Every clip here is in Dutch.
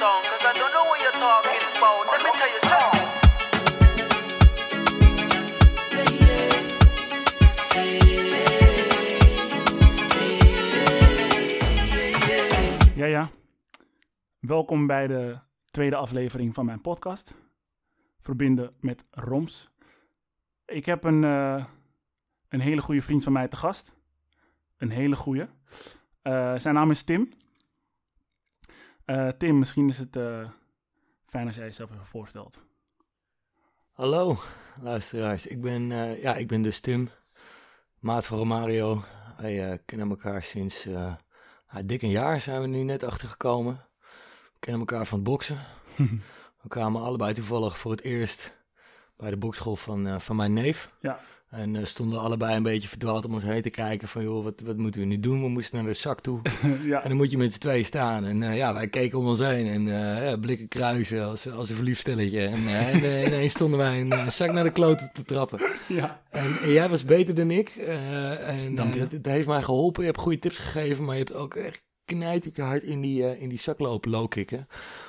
song, cause I don't know what you're talking about. Let me tell you something. Ja, ja. Welkom bij de tweede aflevering van mijn podcast. Verbinden met Roms. Ik heb een, eh, een hele goede vriend van mij te gast. Een hele goede. Eh, zijn naam is Tim. Eh, Tim, misschien is het eh, fijn als jij jezelf even voorstelt. Hallo, luisteraars. Ik ben, eh, ja, ik ben dus Tim, maat van Romario. Wij kennen elkaar sinds ah, dik een jaar zijn we nu net achtergekomen. We kennen elkaar van het boksen. We kwamen allebei toevallig voor het eerst bij de bokschool van, van mijn neef. Ja. En eh, stonden allebei een beetje verdwaald om ons heen te kijken van, joh, wat, wat moeten we nu doen? We moesten naar de zak toe. ja. En dan moet je met z'n tweeën staan. En eh, ja, wij keken om ons heen en eh, ja, blikken kruisen als, als een verliefd stelletje. En, en ineens stonden wij een zak naar de kloten te trappen. ja. En, en jij was beter dan ik. en dat, dat heeft mij geholpen. Je hebt goede tips gegeven, maar je hebt ook echt knijtertje hard in die, in die zak lopen low kicken.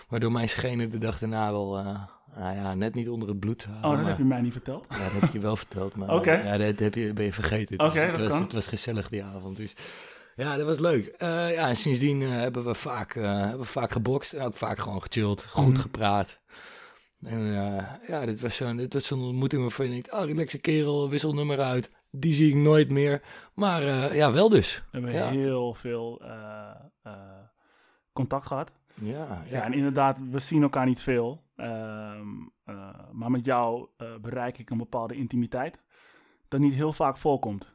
Waardoor mijn schenen de dag daarna wel, nou ja, net niet onder het bloed waren. Oh, dat maar- heb je mij niet verteld. ja, dat heb ik je wel verteld, maar ja, dat heb je, ben je vergeten. Het, Oké, was, het, dat was, kan. het was gezellig die avond, dus ja, dat was leuk. Eh, ja, en sindsdien eh, hebben, we vaak, eh, hebben we vaak gebokst en ook vaak gewoon gechilled, goed Mhm. gepraat. En ja, dit was zo'n ontmoeting waarvan je denkt, oh, relaxe kerel, wissel nummer uit. Die zie ik nooit meer. Maar ja, wel dus. We hebben Ja. heel veel contact gehad. Ja, Ja, ja. en inderdaad, we zien elkaar niet veel. Ehm, eh, maar met jou eh, bereik ik een bepaalde intimiteit dat niet heel vaak voorkomt.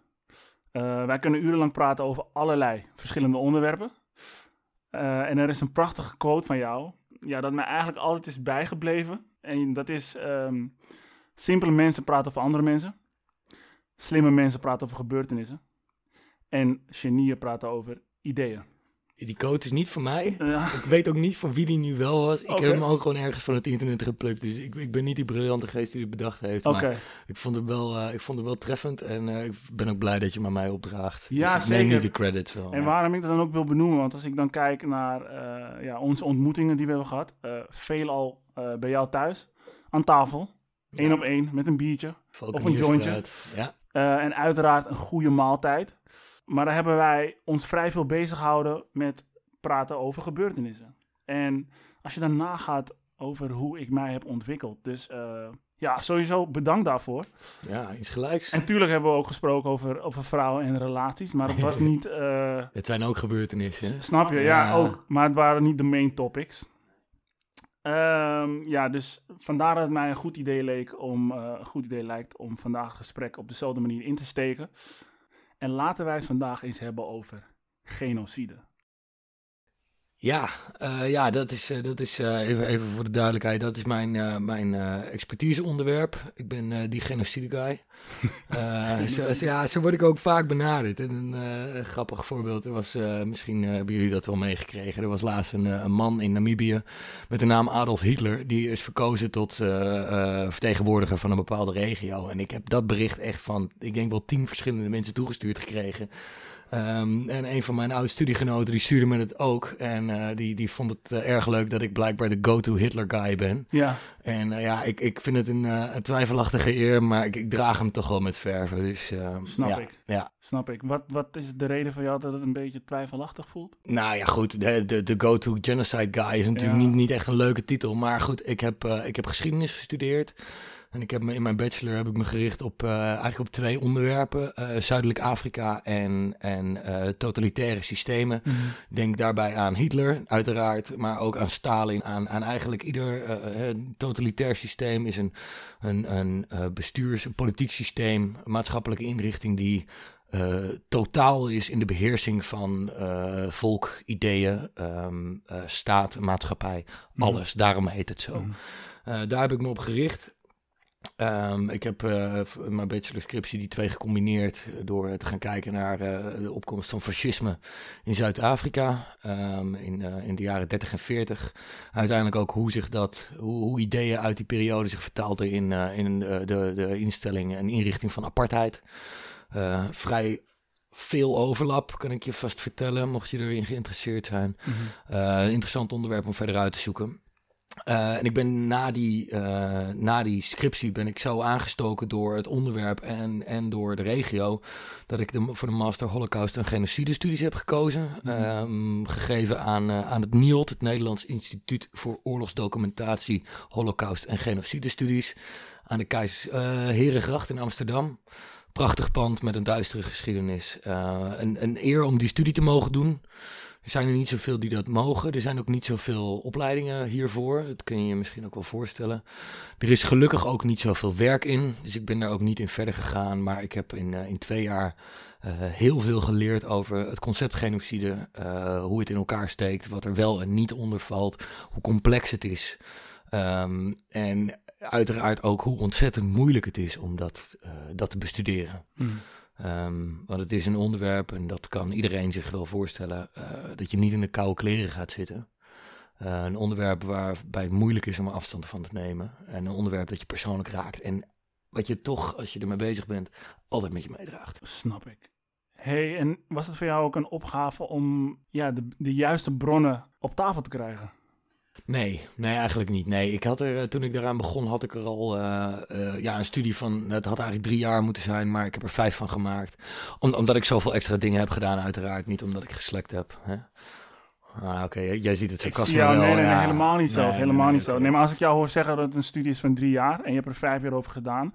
Eh, wij kunnen urenlang praten over allerlei verschillende onderwerpen. En er is een prachtige quote van jou, ja, dat mij eigenlijk altijd is bijgebleven. En dat is, ehm, simpele mensen praten over andere mensen. Slimme mensen praten over gebeurtenissen. En genieën praten over ideeën. Die code is niet van mij. Ja. Ik weet ook niet van wie die nu wel was. Ik heb hem ook gewoon ergens van het internet geplukt. Dus ik, ik ben niet die briljante geest die het bedacht heeft. Oké. Maar ik vond, het wel, eh, ik vond het wel treffend. En eh, ik ben ook blij dat je maar mij opdraagt. Ja, dus ik neem nu zeker. de credits wel. En ja. waarom ik dat dan ook wil benoemen, want als ik dan kijk naar eh, ja, onze ontmoetingen die we hebben gehad, eh veelal bij jou thuis, aan tafel, één Ja. op één, met een biertje. Valkenierstraat. Ja, eh, en uiteraard een goede maaltijd. Maar daar hebben wij ons vrij veel bezig gehouden met praten over gebeurtenissen. En als je dan nagaat over hoe ik mij heb ontwikkeld. Dus eh, ja, sowieso bedankt daarvoor. ja, iets gelijks. En natuurlijk hebben we ook gesproken over, over vrouwen en relaties. Maar het was niet... eh, Het zijn ook gebeurtenissen. Snap je? Ja, Ja. ook. Maar het waren niet de main topics. Ehm, ja, dus vandaar dat het mij een goed idee leek om, eh, een goed idee lijkt om vandaag het gesprek op dezelfde manier in te steken. En laten wij het vandaag eens hebben over genocide. Ja, eh, ja dat is, eh, dat is eh, even, even voor de duidelijkheid, dat is mijn, mijn expertiseonderwerp. Ik ben die genocide guy. Zo, zo- ja, zo word ik ook vaak benaderd. En een grappig voorbeeld, er was, misschien hebben jullie dat wel meegekregen, er was laatst een, een man in Namibië met de naam Adolf Hitler. Die is verkozen tot vertegenwoordiger van een bepaalde regio. En ik heb dat bericht echt van, ik denk wel tien verschillende mensen toegestuurd gekregen. Ehm, en een van mijn oude studiegenoten die stuurde me het ook. En eh, die, die vond het eh, erg leuk dat ik blijkbaar de go-to Hitler guy ben. Ja, En eh, ja, ik, ik vind het een, een twijfelachtige eer, maar ik, ik draag hem toch wel met verven. Dus, ehm, Snap ja, ik. Ja. snap ik. Wat, wat is de reden voor jou dat het een beetje twijfelachtig voelt? Nou ja, goed, de, de, de go-to genocide guy is natuurlijk Ja. niet, niet echt een leuke titel. Maar goed, ik heb, ik heb geschiedenis gestudeerd. En ik heb me, in mijn bachelor heb ik me gericht op, eh, eigenlijk op twee onderwerpen. eh, Zuidelijk Afrika en, en eh, totalitaire systemen. Denk daarbij aan Hitler, uiteraard, maar ook aan Stalin. Aan, aan eigenlijk ieder totalitair systeem is een, een, een bestuurs- een politiek systeem, een maatschappelijke inrichting die totaal is in de beheersing van volk, ideeën, ehm, eh, staat, maatschappij, alles. Daarom heet het zo. Mhm. Daar heb ik me op gericht. Ehm, ik heb eh, in mijn bachelorscriptie die twee gecombineerd door te gaan kijken naar eh, de opkomst van fascisme in Zuid-Afrika ehm, in, eh, in de jaren 30 en 40. Uiteindelijk ook hoe zich dat, hoe, hoe ideeën uit die periode zich vertaalden in, eh, in eh, de, de instelling en inrichting van apartheid. Eh, vrij veel overlap, kan ik je vast vertellen, mocht je erin geïnteresseerd zijn. Uh, interessant onderwerp om verder uit te zoeken. Uh, en ik ben na die, uh, na die scriptie ben ik zo aangestoken door het onderwerp en, en door de regio, dat ik de, voor de Master Holocaust en Genocide Studies heb gekozen. Mm um, gegeven aan, uh, aan het NIOD, het Nederlands Instituut voor Oorlogsdocumentatie, Holocaust en Genocide Studies, aan de Keizers Herengracht in Amsterdam. Prachtig pand met een duistere geschiedenis. een, een eer om die studie te mogen doen. Er zijn er niet zoveel die dat mogen. Er zijn ook niet zoveel opleidingen hiervoor. Dat kun je je misschien ook wel voorstellen. Er is gelukkig ook niet zoveel werk in. Dus ik ben daar ook niet in verder gegaan. Maar ik heb in, uh, in twee jaar uh, heel veel geleerd over het concept genocide. Uh, hoe het in elkaar steekt. Wat er wel en niet onder valt. Hoe complex het is. Um, en uiteraard ook hoe ontzettend moeilijk het is om dat, dat te bestuderen. Mm. Um, want het is een onderwerp, en dat kan iedereen zich wel voorstellen, uh, dat je niet in de koude kleren gaat zitten. Uh, een onderwerp waarbij het moeilijk is om afstand van te nemen. En een onderwerp dat je persoonlijk raakt. En wat je toch, als je ermee bezig bent, altijd met je meedraagt. Snap ik. hey, en was het voor jou ook een opgave om ja, de, de juiste bronnen op tafel te krijgen? Nee, nee, eigenlijk niet. Nee, ik had er, toen ik daaraan begon, had ik er al uh, uh, ja, een studie van. Het had eigenlijk drie jaar moeten zijn, maar ik heb er vijf van gemaakt. Om, omdat ik zoveel extra dingen heb gedaan, uiteraard. Niet omdat ik geslekt heb. Hè? Ah, oké, okay. jij ziet het zo kast wel. Nee, nee, nee, helemaal niet zelfs. Nee, helemaal niet zo. Nee, maar als ik jou hoor zeggen dat het een studie is van drie jaar en je hebt er vijf jaar over gedaan.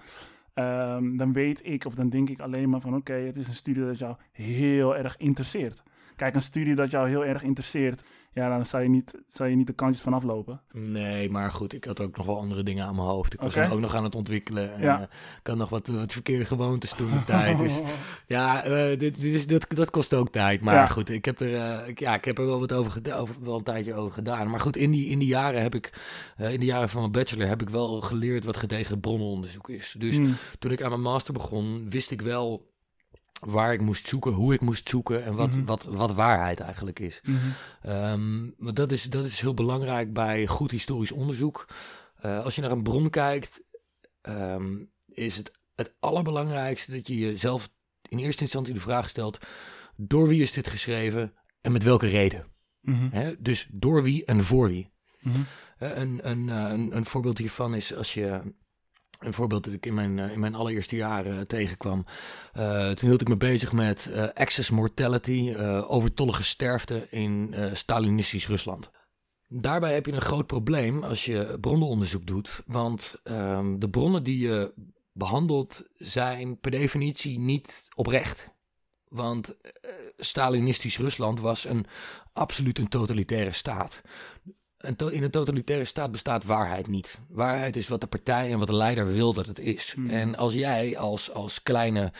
Um, dan weet ik, of dan denk ik alleen maar van oké, okay, het is een studie dat jou heel erg interesseert. Kijk, een studie dat jou heel erg interesseert, ja, dan zou je niet, zou je niet de kantjes vanaf lopen. Nee, maar goed, ik had ook nog wel andere dingen aan mijn hoofd. Ik was okay. ook nog aan het ontwikkelen. En, ja. uh, ik had nog wat, wat verkeerde gewoontes toen de tijd. Dus ja, uh, dit, dit is, dat, dat kost ook tijd. Maar ja. goed, ik heb, er, uh, ik, ja, ik heb er wel wat over, over wel een tijdje over gedaan. Maar goed, in die, in die jaren heb ik, in de jaren van mijn bachelor, heb ik wel geleerd wat gedegen bronnenonderzoek is. Dus mm. toen ik aan mijn master begon, wist ik wel waar ik moest zoeken, hoe ik moest zoeken en wat, mm -hmm. wat, wat waarheid eigenlijk is. Mm -hmm. um, maar dat is, dat is heel belangrijk bij goed historisch onderzoek. Uh, als je naar een bron kijkt, um, is het het allerbelangrijkste dat je jezelf in eerste instantie de vraag stelt: door wie is dit geschreven en met welke reden? Mm -hmm. He, dus door wie en voor wie. Een, een, een, een voorbeeld hiervan is als je een voorbeeld dat ik in mijn, uh, in mijn allereerste jaren uh, tegenkwam. Uh, toen hield ik me bezig met excess mortality, overtollige sterfte in Stalinistisch Rusland. Daarbij heb je een groot probleem als je bronnenonderzoek doet, want um, de bronnen die je behandelt zijn per definitie niet oprecht. Want Stalinistisch Rusland was een absoluut een totalitaire staat in een totalitaire staat bestaat waarheid niet. Waarheid is wat de partij en wat de leider wil dat het is. Hmm. En als jij als, als kleine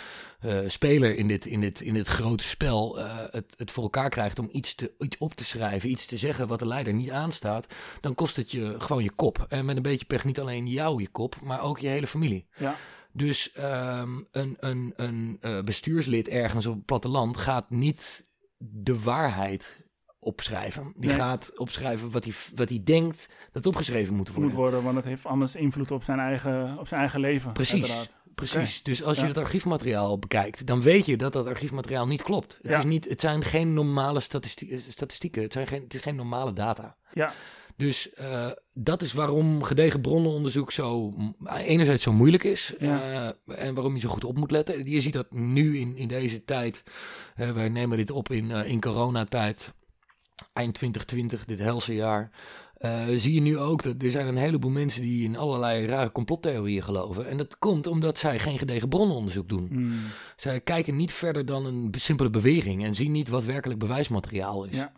uh, speler in dit, in, dit, in dit grote spel uh, het, het voor elkaar krijgt om iets, te, iets op te schrijven, iets te zeggen wat de leider niet aanstaat, dan kost het je gewoon je kop. En met een beetje pech niet alleen jou je kop, maar ook je hele familie. Ja. Dus um, een, een, een uh, bestuurslid ergens op het platteland gaat niet de waarheid opschrijven. Die nee. gaat opschrijven wat hij, wat hij denkt dat opgeschreven moet worden. Moet worden, want het heeft anders invloed op zijn eigen, op zijn eigen leven. Precies. Uiteraard. Precies. Okay. Dus als je het archiefmateriaal bekijkt, dan weet je dat dat archiefmateriaal niet klopt. Het, ja. is niet, het zijn geen normale statistie statistieken. Het, zijn geen, het is geen normale data. Ja. Dus uh, dat is waarom gedegen bronnenonderzoek zo enerzijds zo moeilijk is. Ja. Uh, en waarom je zo goed op moet letten. Je ziet dat nu in, in deze tijd. Uh, wij nemen dit op in, in coronatijd eind 2020, dit helse jaar, uh, zie je nu ook dat er zijn een heleboel mensen die in allerlei rare complottheorieën geloven. En dat komt omdat zij geen gedegen bronnenonderzoek doen. Mm. Zij kijken niet verder dan een simpele beweging en zien niet wat werkelijk bewijsmateriaal is. Ja.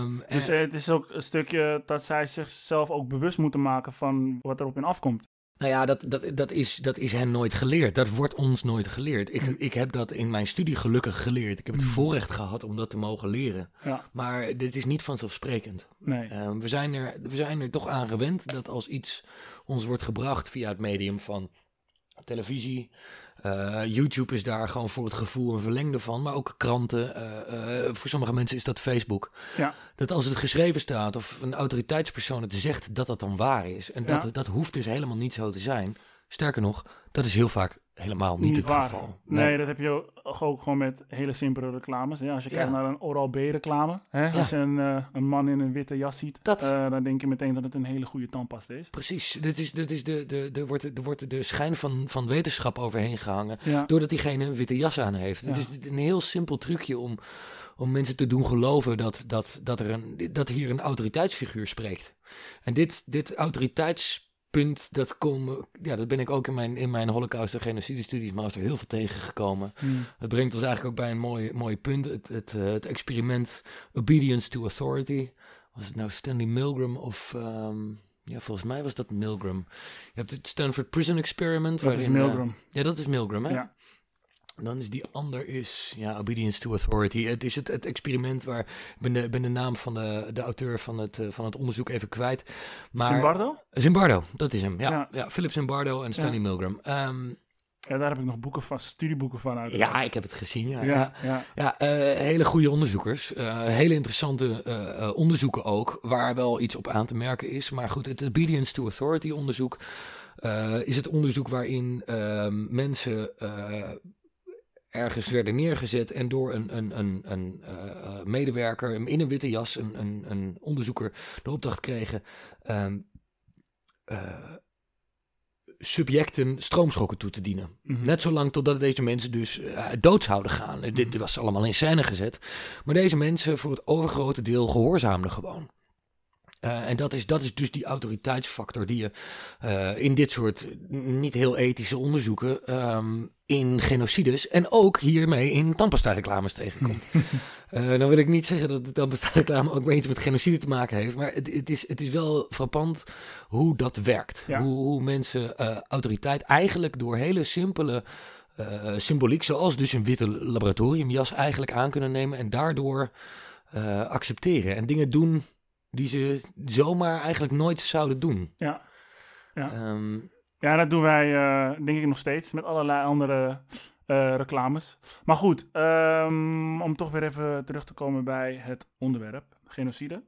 Um, dus en... het is ook een stukje dat zij zichzelf ook bewust moeten maken van wat erop in afkomt. Nou ja, dat, dat, dat, is, dat is hen nooit geleerd. Dat wordt ons nooit geleerd. Ik, ik heb dat in mijn studie gelukkig geleerd. Ik heb het voorrecht gehad om dat te mogen leren. Ja. Maar dit is niet vanzelfsprekend. Nee. Uh, we, zijn er, we zijn er toch aan gewend dat als iets ons wordt gebracht via het medium van televisie, uh, YouTube is daar gewoon voor het gevoel een verlengde van, maar ook kranten. Uh, uh, voor sommige mensen is dat Facebook. Ja. Dat als het geschreven staat of een autoriteitspersoon het zegt, dat dat dan waar is. En dat, Ja. dat hoeft dus helemaal niet zo te zijn. Sterker nog, dat is heel vaak helemaal niet, het waar. geval. Nee. dat heb je ook, gewoon met hele simpele reclames. Ja, als je Ja. kijkt naar een Oral-B reclame, hè, Ja. als je een, eh, een man in een witte jas ziet, Dat. eh, dan denk je meteen dat het een hele goede tandpasta is. Precies, dit is, dit is de, de, de, wordt, er wordt de schijn van, van wetenschap overheen gehangen. Ja, Doordat diegene een witte jas aan heeft. Het is een heel simpel trucje om, om mensen te doen geloven dat, dat, dat, er een, dat hier een autoriteitsfiguur spreekt. En dit, dit autoriteitspunt, dat, kom, ja, dat ben ik ook in mijn, in mijn Holocaust en genocide studies master heel veel tegengekomen. Hmm. Dat brengt ons eigenlijk ook bij een mooi, mooi punt. Het, het, eh, het experiment Obedience to Authority. Was het nou Stanley Milgram of... ehm, ja, volgens mij was dat Milgram. Je hebt het Stanford Prison Experiment. dat is waarin, eh, Milgram. ja, dat is Milgram, hè? Ja. Dan is die ander is, ja, Obedience to Authority. Het is het, het experiment waar, ik ben de, ben de naam van de, de auteur van het, eh, van het onderzoek even kwijt. Maar, Zimbardo? Zimbardo, dat is hem, ja. Ja. ja. Philip Zimbardo en Stanley Ja. Milgram. Ehm, Ja, daar heb ik nog boeken van, studieboeken van uit. ja, ik heb het gezien, ja. ja. ja, ja. Ja, eh, hele goede onderzoekers. Eh, hele interessante onderzoeken ook, waar wel iets op aan te merken is. Maar goed, het Obedience to Authority onderzoek is het onderzoek waarin ehm, mensen ergens werden neergezet en door een, een, een, een eh, medewerker in een witte jas, een, een, een onderzoeker, de opdracht kregen. ehm, eh, subjecten stroomschokken toe te dienen. Mhm. Net zolang totdat deze mensen dus uh, dood zouden gaan. Dit, dit was allemaal in scène gezet. Maar deze mensen voor het overgrote deel gehoorzaamden gewoon. Uh, en dat is, dat is dus die autoriteitsfactor die je uh, in dit soort niet heel ethische onderzoeken um, in genocides en ook hiermee in tandpasta-reclames tegenkomt. uh, dan wil ik niet zeggen dat de tandpasta-reclame ook iets met genocide te maken heeft, maar het, het, is, het is wel frappant hoe dat werkt. Ja. Hoe, hoe mensen autoriteit eigenlijk door hele simpele symboliek, zoals dus een witte laboratoriumjas, eigenlijk aan kunnen nemen en daardoor accepteren en dingen doen die ze zomaar eigenlijk nooit zouden doen. Ja. Ja. Um, ja, dat doen wij uh, denk ik nog steeds met allerlei andere uh, reclames. Maar goed, um, om toch weer even terug te komen bij het onderwerp, genocide.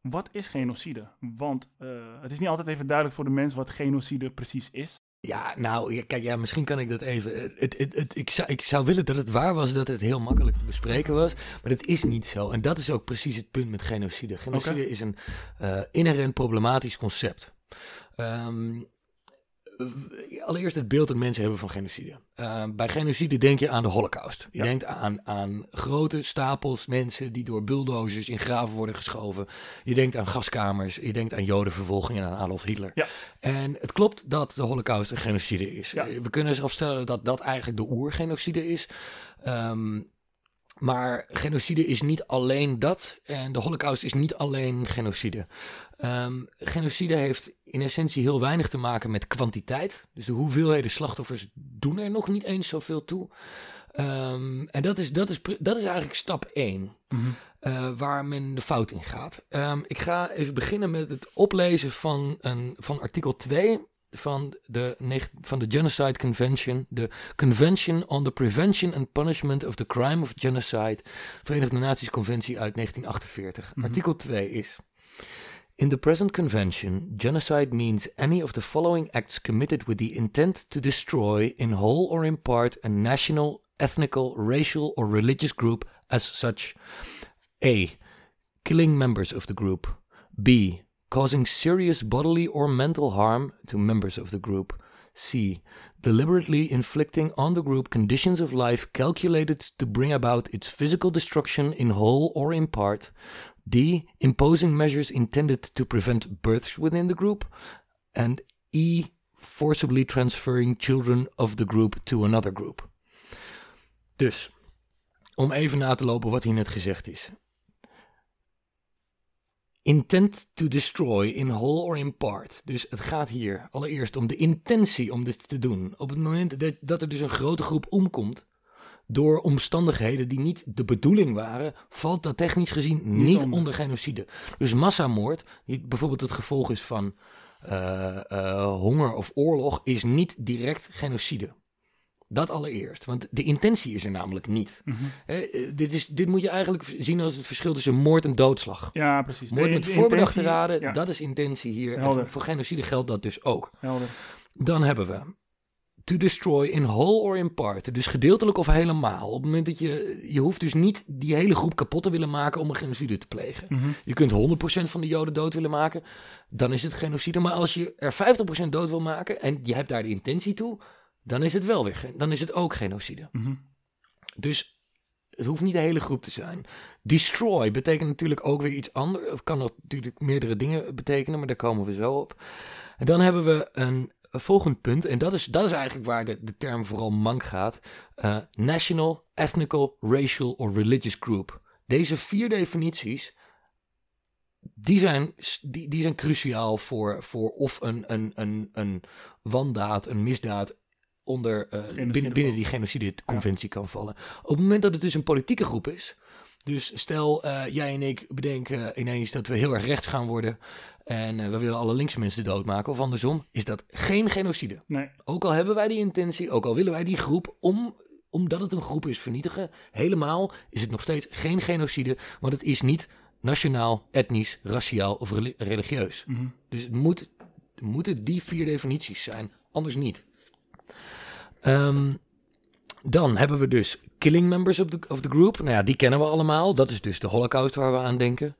Wat is genocide? Want uh, het is niet altijd even duidelijk voor de mens wat genocide precies is. Ja, nou, kijk, ja, misschien kan ik dat even. Het, het, het, ik, zou, ik zou willen dat het waar was, dat het heel makkelijk te bespreken was. Maar dat is niet zo. En dat is ook precies het punt met genocide. Genocide okay. is een uh, inherent problematisch concept. Um, allereerst het beeld dat mensen hebben van genocide. Uh, bij genocide denk je aan de holocaust. Je ja. denkt aan, aan grote stapels mensen die door bulldozers in graven worden geschoven. Je denkt aan gaskamers. Je denkt aan jodenvervolging en aan Adolf Hitler. Ja. En het klopt dat de holocaust een genocide is. Ja. We kunnen zelfs stellen dat dat eigenlijk de oergenocide is. Um, maar genocide is niet alleen dat. En de holocaust is niet alleen genocide. Um, genocide heeft in essentie heel weinig te maken met kwantiteit. Dus de hoeveelheden slachtoffers doen er nog niet eens zoveel toe. Um, en dat is, dat, is, dat is eigenlijk stap 1. Mm-hmm. Uh, waar men de fout in gaat. Um, ik ga even beginnen met het oplezen van, een, van artikel 2 van de, van de Genocide Convention, de Convention on the Prevention and Punishment of the Crime of Genocide, Verenigde Naties Conventie uit 1948. Mhm. Artikel 2 is. In the present convention, genocide means any of the following acts committed with the intent to destroy, in whole or in part, a national, ethnical, racial, or religious group as such. A. Killing members of the group. B causing serious bodily or mental harm to members of the group. C. Deliberately inflicting on the group conditions of life calculated to bring about its physical destruction in whole or in part. D. Imposing measures intended to prevent births within the group. And E. Forcibly transferring children of the group to another group. Dus, om even na te lopen wat hier net gezegd is. Intent to destroy in whole or in part. Dus het gaat hier allereerst om de intentie om dit te doen. Op het moment dat, dat er dus een grote groep omkomt door omstandigheden die niet de bedoeling waren, valt dat technisch gezien niet, niet onder. onder genocide. Dus massamoord, die bijvoorbeeld het gevolg is van uh, uh, honger of oorlog, is niet direct genocide. Dat allereerst, want de intentie is er namelijk niet. Mm-hmm. Eh, dit, is, dit moet je eigenlijk zien als het verschil tussen moord en doodslag. Ja, precies. Moord De- met de voorbedachte intentie- raden, ja. dat is intentie hier. En Helder. voor genocide geldt dat dus ook. Helder. Dan hebben we to destroy in whole or in part. Dus gedeeltelijk of helemaal. Op het moment dat je, je hoeft dus niet die hele groep kapot te willen maken om een genocide te plegen. Mhm. Je kunt 100% van de Joden dood willen maken, dan is het genocide. Maar als je er 50% dood wil maken en je hebt daar de intentie toe, dan is het wel weer, dan is het ook genocide. Mhm. Dus het hoeft niet de hele groep te zijn. Destroy betekent natuurlijk ook weer iets anders. Of kan natuurlijk meerdere dingen betekenen, maar daar komen we zo op. En dan hebben we een, een volgend punt. En dat is, dat is eigenlijk waar de, de term vooral mank gaat. Eh, national, ethnical, racial or religious group. Deze vier definities, die zijn, die, die zijn cruciaal voor, voor of een, een, een, een wandaad, een misdaad onder, eh, binnen, binnen die genocide-conventie kan vallen. Op het moment dat het dus een politieke groep is, dus stel eh, jij en ik bedenken ineens dat we heel erg rechts gaan worden en eh, we willen alle linkse mensen doodmaken, of andersom, is dat geen genocide. Nee. Ook al hebben wij die intentie, ook al willen wij die groep om omdat het een groep is vernietigen, helemaal is het nog steeds geen genocide, want het is niet nationaal, etnisch, raciaal of reli- religieus. Mhm. Dus het moet, het moeten die vier definities zijn, anders niet. Ehm, dan hebben we dus killing members of the, of the group. Nou ja, die kennen we allemaal. Dat is dus de holocaust waar we aan denken.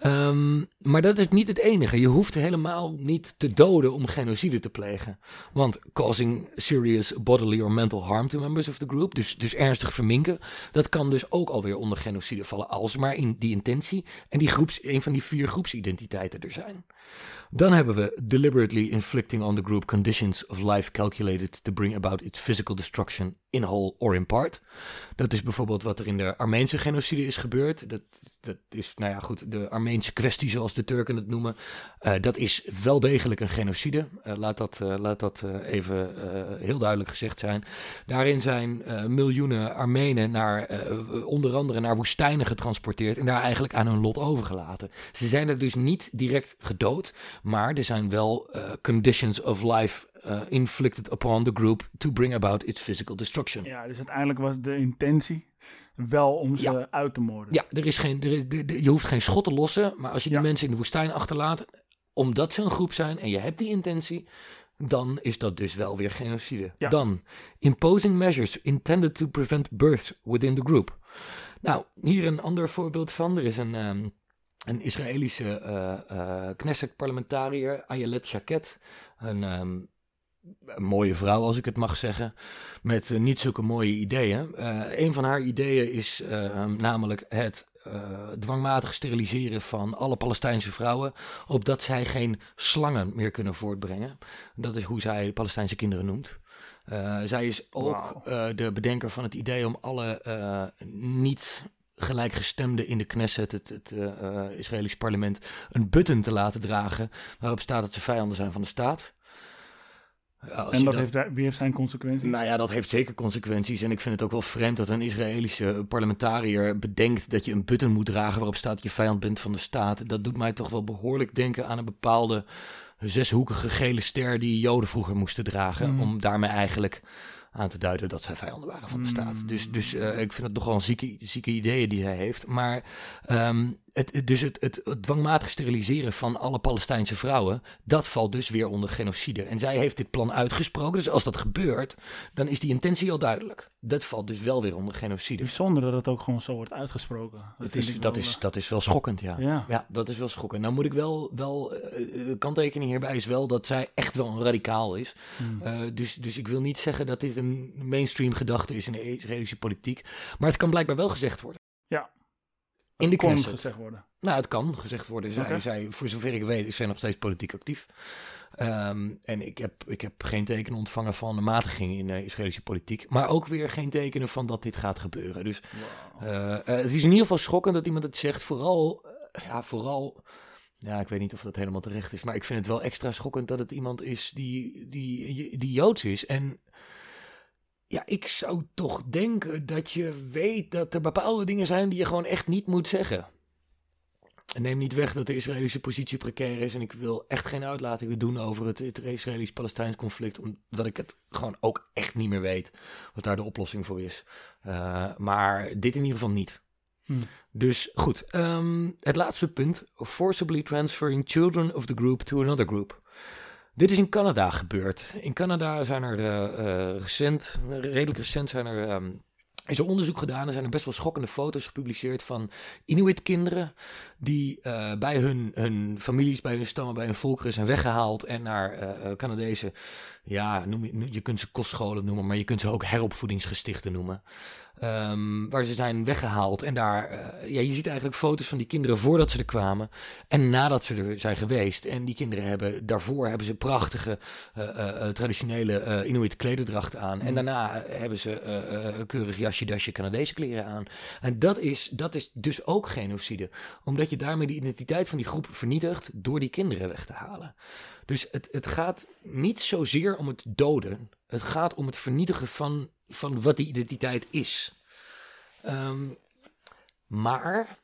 Ehm, maar dat is niet het enige. Je hoeft helemaal niet te doden om genocide te plegen. Want causing serious bodily or mental harm to members of the group, dus, dus ernstig verminken, dat kan dus ook alweer onder genocide vallen, als maar in die intentie en die groeps, een van die vier groepsidentiteiten er zijn. Dan hebben we deliberately inflicting on the group conditions of life calculated to bring about its physical destruction in whole or in part. Dat is bijvoorbeeld wat er in de Armeense genocide is gebeurd. Dat, dat is, nou ja, goed, de Armeense kwestie, zoals de Turken het noemen. Eh, dat is wel degelijk een genocide. Eh, laat dat, eh, laat dat even heel duidelijk gezegd zijn. Daarin zijn miljoenen Armenen naar, onder andere naar woestijnen getransporteerd en daar eigenlijk aan hun lot overgelaten. Ze zijn er dus niet direct gedood, maar er zijn wel conditions of life inflicted upon the group to bring about its physical destruction. Ja, dus uiteindelijk was de intentie wel om ze Ja. uit te moorden. Ja, er is geen, er, er- er- je hoeft geen schot te lossen, maar als je die Ja. mensen in de woestijn achterlaat, omdat ze een groep zijn en je hebt die intentie, dan is dat dus wel weer genocide. Ja. Dan, imposing measures intended to prevent births within the group. Nou, hier een ander voorbeeld van. Er is een, ehm, een Israëlische eh, Knesset-parlementariër, Ayelet Shaket, een, ehm, een mooie vrouw, als ik het mag zeggen, met eh, niet zulke mooie ideeën. Eh, een van haar ideeën is eh, namelijk het eh, dwangmatig steriliseren van alle Palestijnse vrouwen, opdat zij geen slangen meer kunnen voortbrengen. Dat is hoe zij Palestijnse kinderen noemt. Zij is ook de bedenker van het idee om alle niet gelijkgestemden in de Knesset, het, het Israëlisch parlement, een button te laten dragen waarop staat dat ze vijanden zijn van de staat. Ja, en dat dan- heeft weer zijn consequenties. nou ja, dat heeft zeker consequenties. En ik vind het ook wel vreemd dat een Israëlische parlementariër bedenkt dat je een button moet dragen waarop staat dat je vijand bent van de staat. Dat doet mij toch wel behoorlijk denken aan een bepaalde zeshoekige gele ster die Joden vroeger moesten dragen. Mm. Om daarmee eigenlijk aan te duiden dat zij vijanden waren van de staat. Mm. Dus, dus eh, ik vind het nogal een zieke, zieke ideeën die hij heeft. Maar ehm, het, dus het, het, het dwangmatig steriliseren van alle Palestijnse vrouwen, dat valt dus weer onder genocide. En zij heeft dit plan uitgesproken. Dus als dat gebeurt, dan is die intentie al duidelijk. Dat valt dus wel weer onder genocide. Bijzonder dat het ook gewoon zo wordt uitgesproken. Dat, is, dat, wel, is, eh, dat is wel schokkend, ja. Ja. Ja, dat is wel schokkend. Nou moet ik wel, wel eh, de kanttekening hierbij is wel dat zij echt wel een radicaal is. hmm. Eh, dus, dus ik wil niet zeggen dat dit een mainstream gedachte is in de Israëlische politiek. Maar het kan blijkbaar wel gezegd worden. Ja. In de kon Knesset. gezegd worden. Nou, het kan gezegd worden. Zij, zij, voor zover ik weet, is zij nog steeds politiek actief. Ehm, en ik heb, ik heb geen tekenen ontvangen van een matiging in de Israëlische politiek. Maar ook weer geen tekenen van dat dit gaat gebeuren. Dus Wow. eh, eh, het is in ieder geval schokkend dat iemand het zegt. Vooral, eh, ja, vooral. Ja, ik weet niet of dat helemaal terecht is. Maar ik vind het wel extra schokkend dat het iemand is die, die, die Joods is. En ja, ik zou toch denken dat je weet dat er bepaalde dingen zijn die je gewoon echt niet moet zeggen. En neem niet weg dat de Israëlische positie precair is. En ik wil echt geen uitlatingen doen over het, het Israëlisch-Palestijns conflict. Omdat ik het gewoon ook echt niet meer weet wat daar de oplossing voor is. Uh, maar dit in ieder geval niet. Hmm. Dus goed, um, het laatste punt. Forcibly transferring children of the group to another group. Dit is in Canada gebeurd. In Canada zijn er eh, eh, recent, redelijk recent, zijn er, ehm, is er onderzoek gedaan. Er zijn er best wel schokkende foto's gepubliceerd van Inuit-kinderen. die eh, bij hun, hun families, bij hun stammen, bij hun volkeren zijn weggehaald. en naar eh, Canadese, ja, noem je, je kunt ze kostscholen noemen, maar je kunt ze ook heropvoedingsgestichten noemen. Ehm, waar ze zijn weggehaald. En daar, eh, ja, je ziet eigenlijk foto's van die kinderen voordat ze er kwamen. En nadat ze er zijn geweest. En die kinderen hebben, daarvoor hebben ze prachtige eh, eh, traditionele Inuit klederdracht aan. En Mm. daarna hebben ze een keurig jasje, dasje Canadese kleren aan. En dat is, dat is dus ook genocide. Omdat je daarmee de identiteit van die groep vernietigt door die kinderen weg te halen. Dus het, het gaat niet zozeer om het doden. Het gaat om het vernietigen van, van wat die identiteit is. Ehm, maar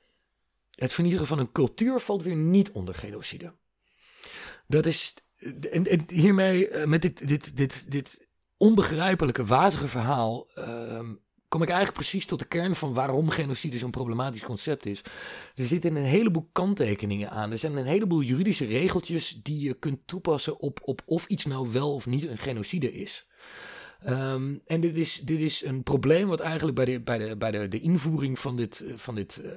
het vernietigen van een cultuur valt weer niet onder genocide. Dat is. En, en hiermee, eh, met dit, dit, dit, dit onbegrijpelijke, wazige verhaal. ehm, kom ik eigenlijk precies tot de kern van waarom genocide zo'n problematisch concept is. Er zitten een heleboel kanttekeningen aan. Er zijn een heleboel juridische regeltjes die je kunt toepassen op, op of iets nou wel of niet een genocide is. Ehm, en dit is, dit is een probleem wat eigenlijk bij de, bij de, bij de, de invoering van dit, eh, van dit eh,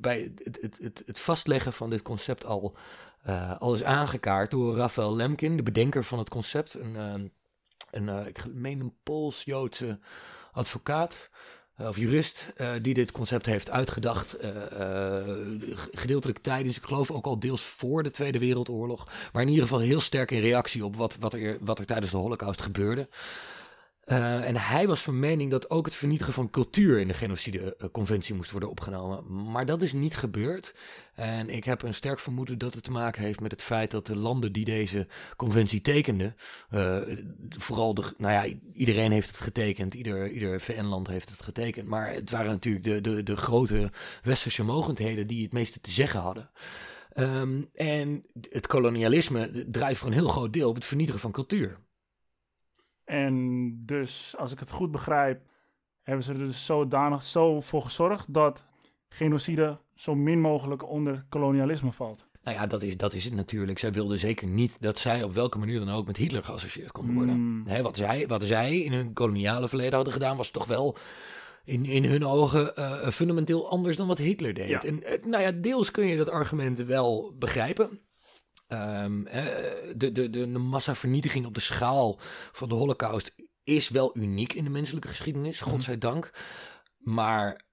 bij het, het, het, het vastleggen van dit concept al, eh, al is aangekaart door Raphael Lemkin, de bedenker van het concept. Een, ehm, een ik meen een Pools-Joodse advocaat of jurist die dit concept heeft uitgedacht. gedeeltelijk tijdens, ik geloof ook al deels voor de Tweede Wereldoorlog. Maar in ieder geval heel sterk in reactie op wat, wat, er, wat er tijdens de Holocaust gebeurde. Eh, en hij was van mening dat ook het vernietigen van cultuur in de genocideconventie moest worden opgenomen. Maar dat is niet gebeurd. En ik heb een sterk vermoeden dat het te maken heeft met het feit dat de landen die deze conventie tekenden, eh, vooral de, nou ja, iedereen heeft het getekend, ieder, ieder VN-land heeft het getekend. Maar het waren natuurlijk de, de, de grote westerse mogendheden die het meeste te zeggen hadden. Ehm, en het kolonialisme draait voor een heel groot deel op het vernietigen van cultuur. En dus, als ik het goed begrijp, hebben ze er dus zodanig zo voor gezorgd dat genocide zo min mogelijk onder kolonialisme valt. Nou ja, dat is, dat is het natuurlijk. Zij wilden zeker niet dat zij op welke manier dan ook met Hitler geassocieerd konden worden. Mm. Hè, wat, zij, wat zij in hun koloniale verleden hadden gedaan, was toch wel in, in hun ogen eh, fundamenteel anders dan wat Hitler deed. Ja. En eh, nou ja, deels kun je dat argument wel begrijpen. Eh, de, de, de, massavernietiging op de schaal van de Holocaust is wel uniek in de menselijke geschiedenis, Mhm. godzijdank. Maar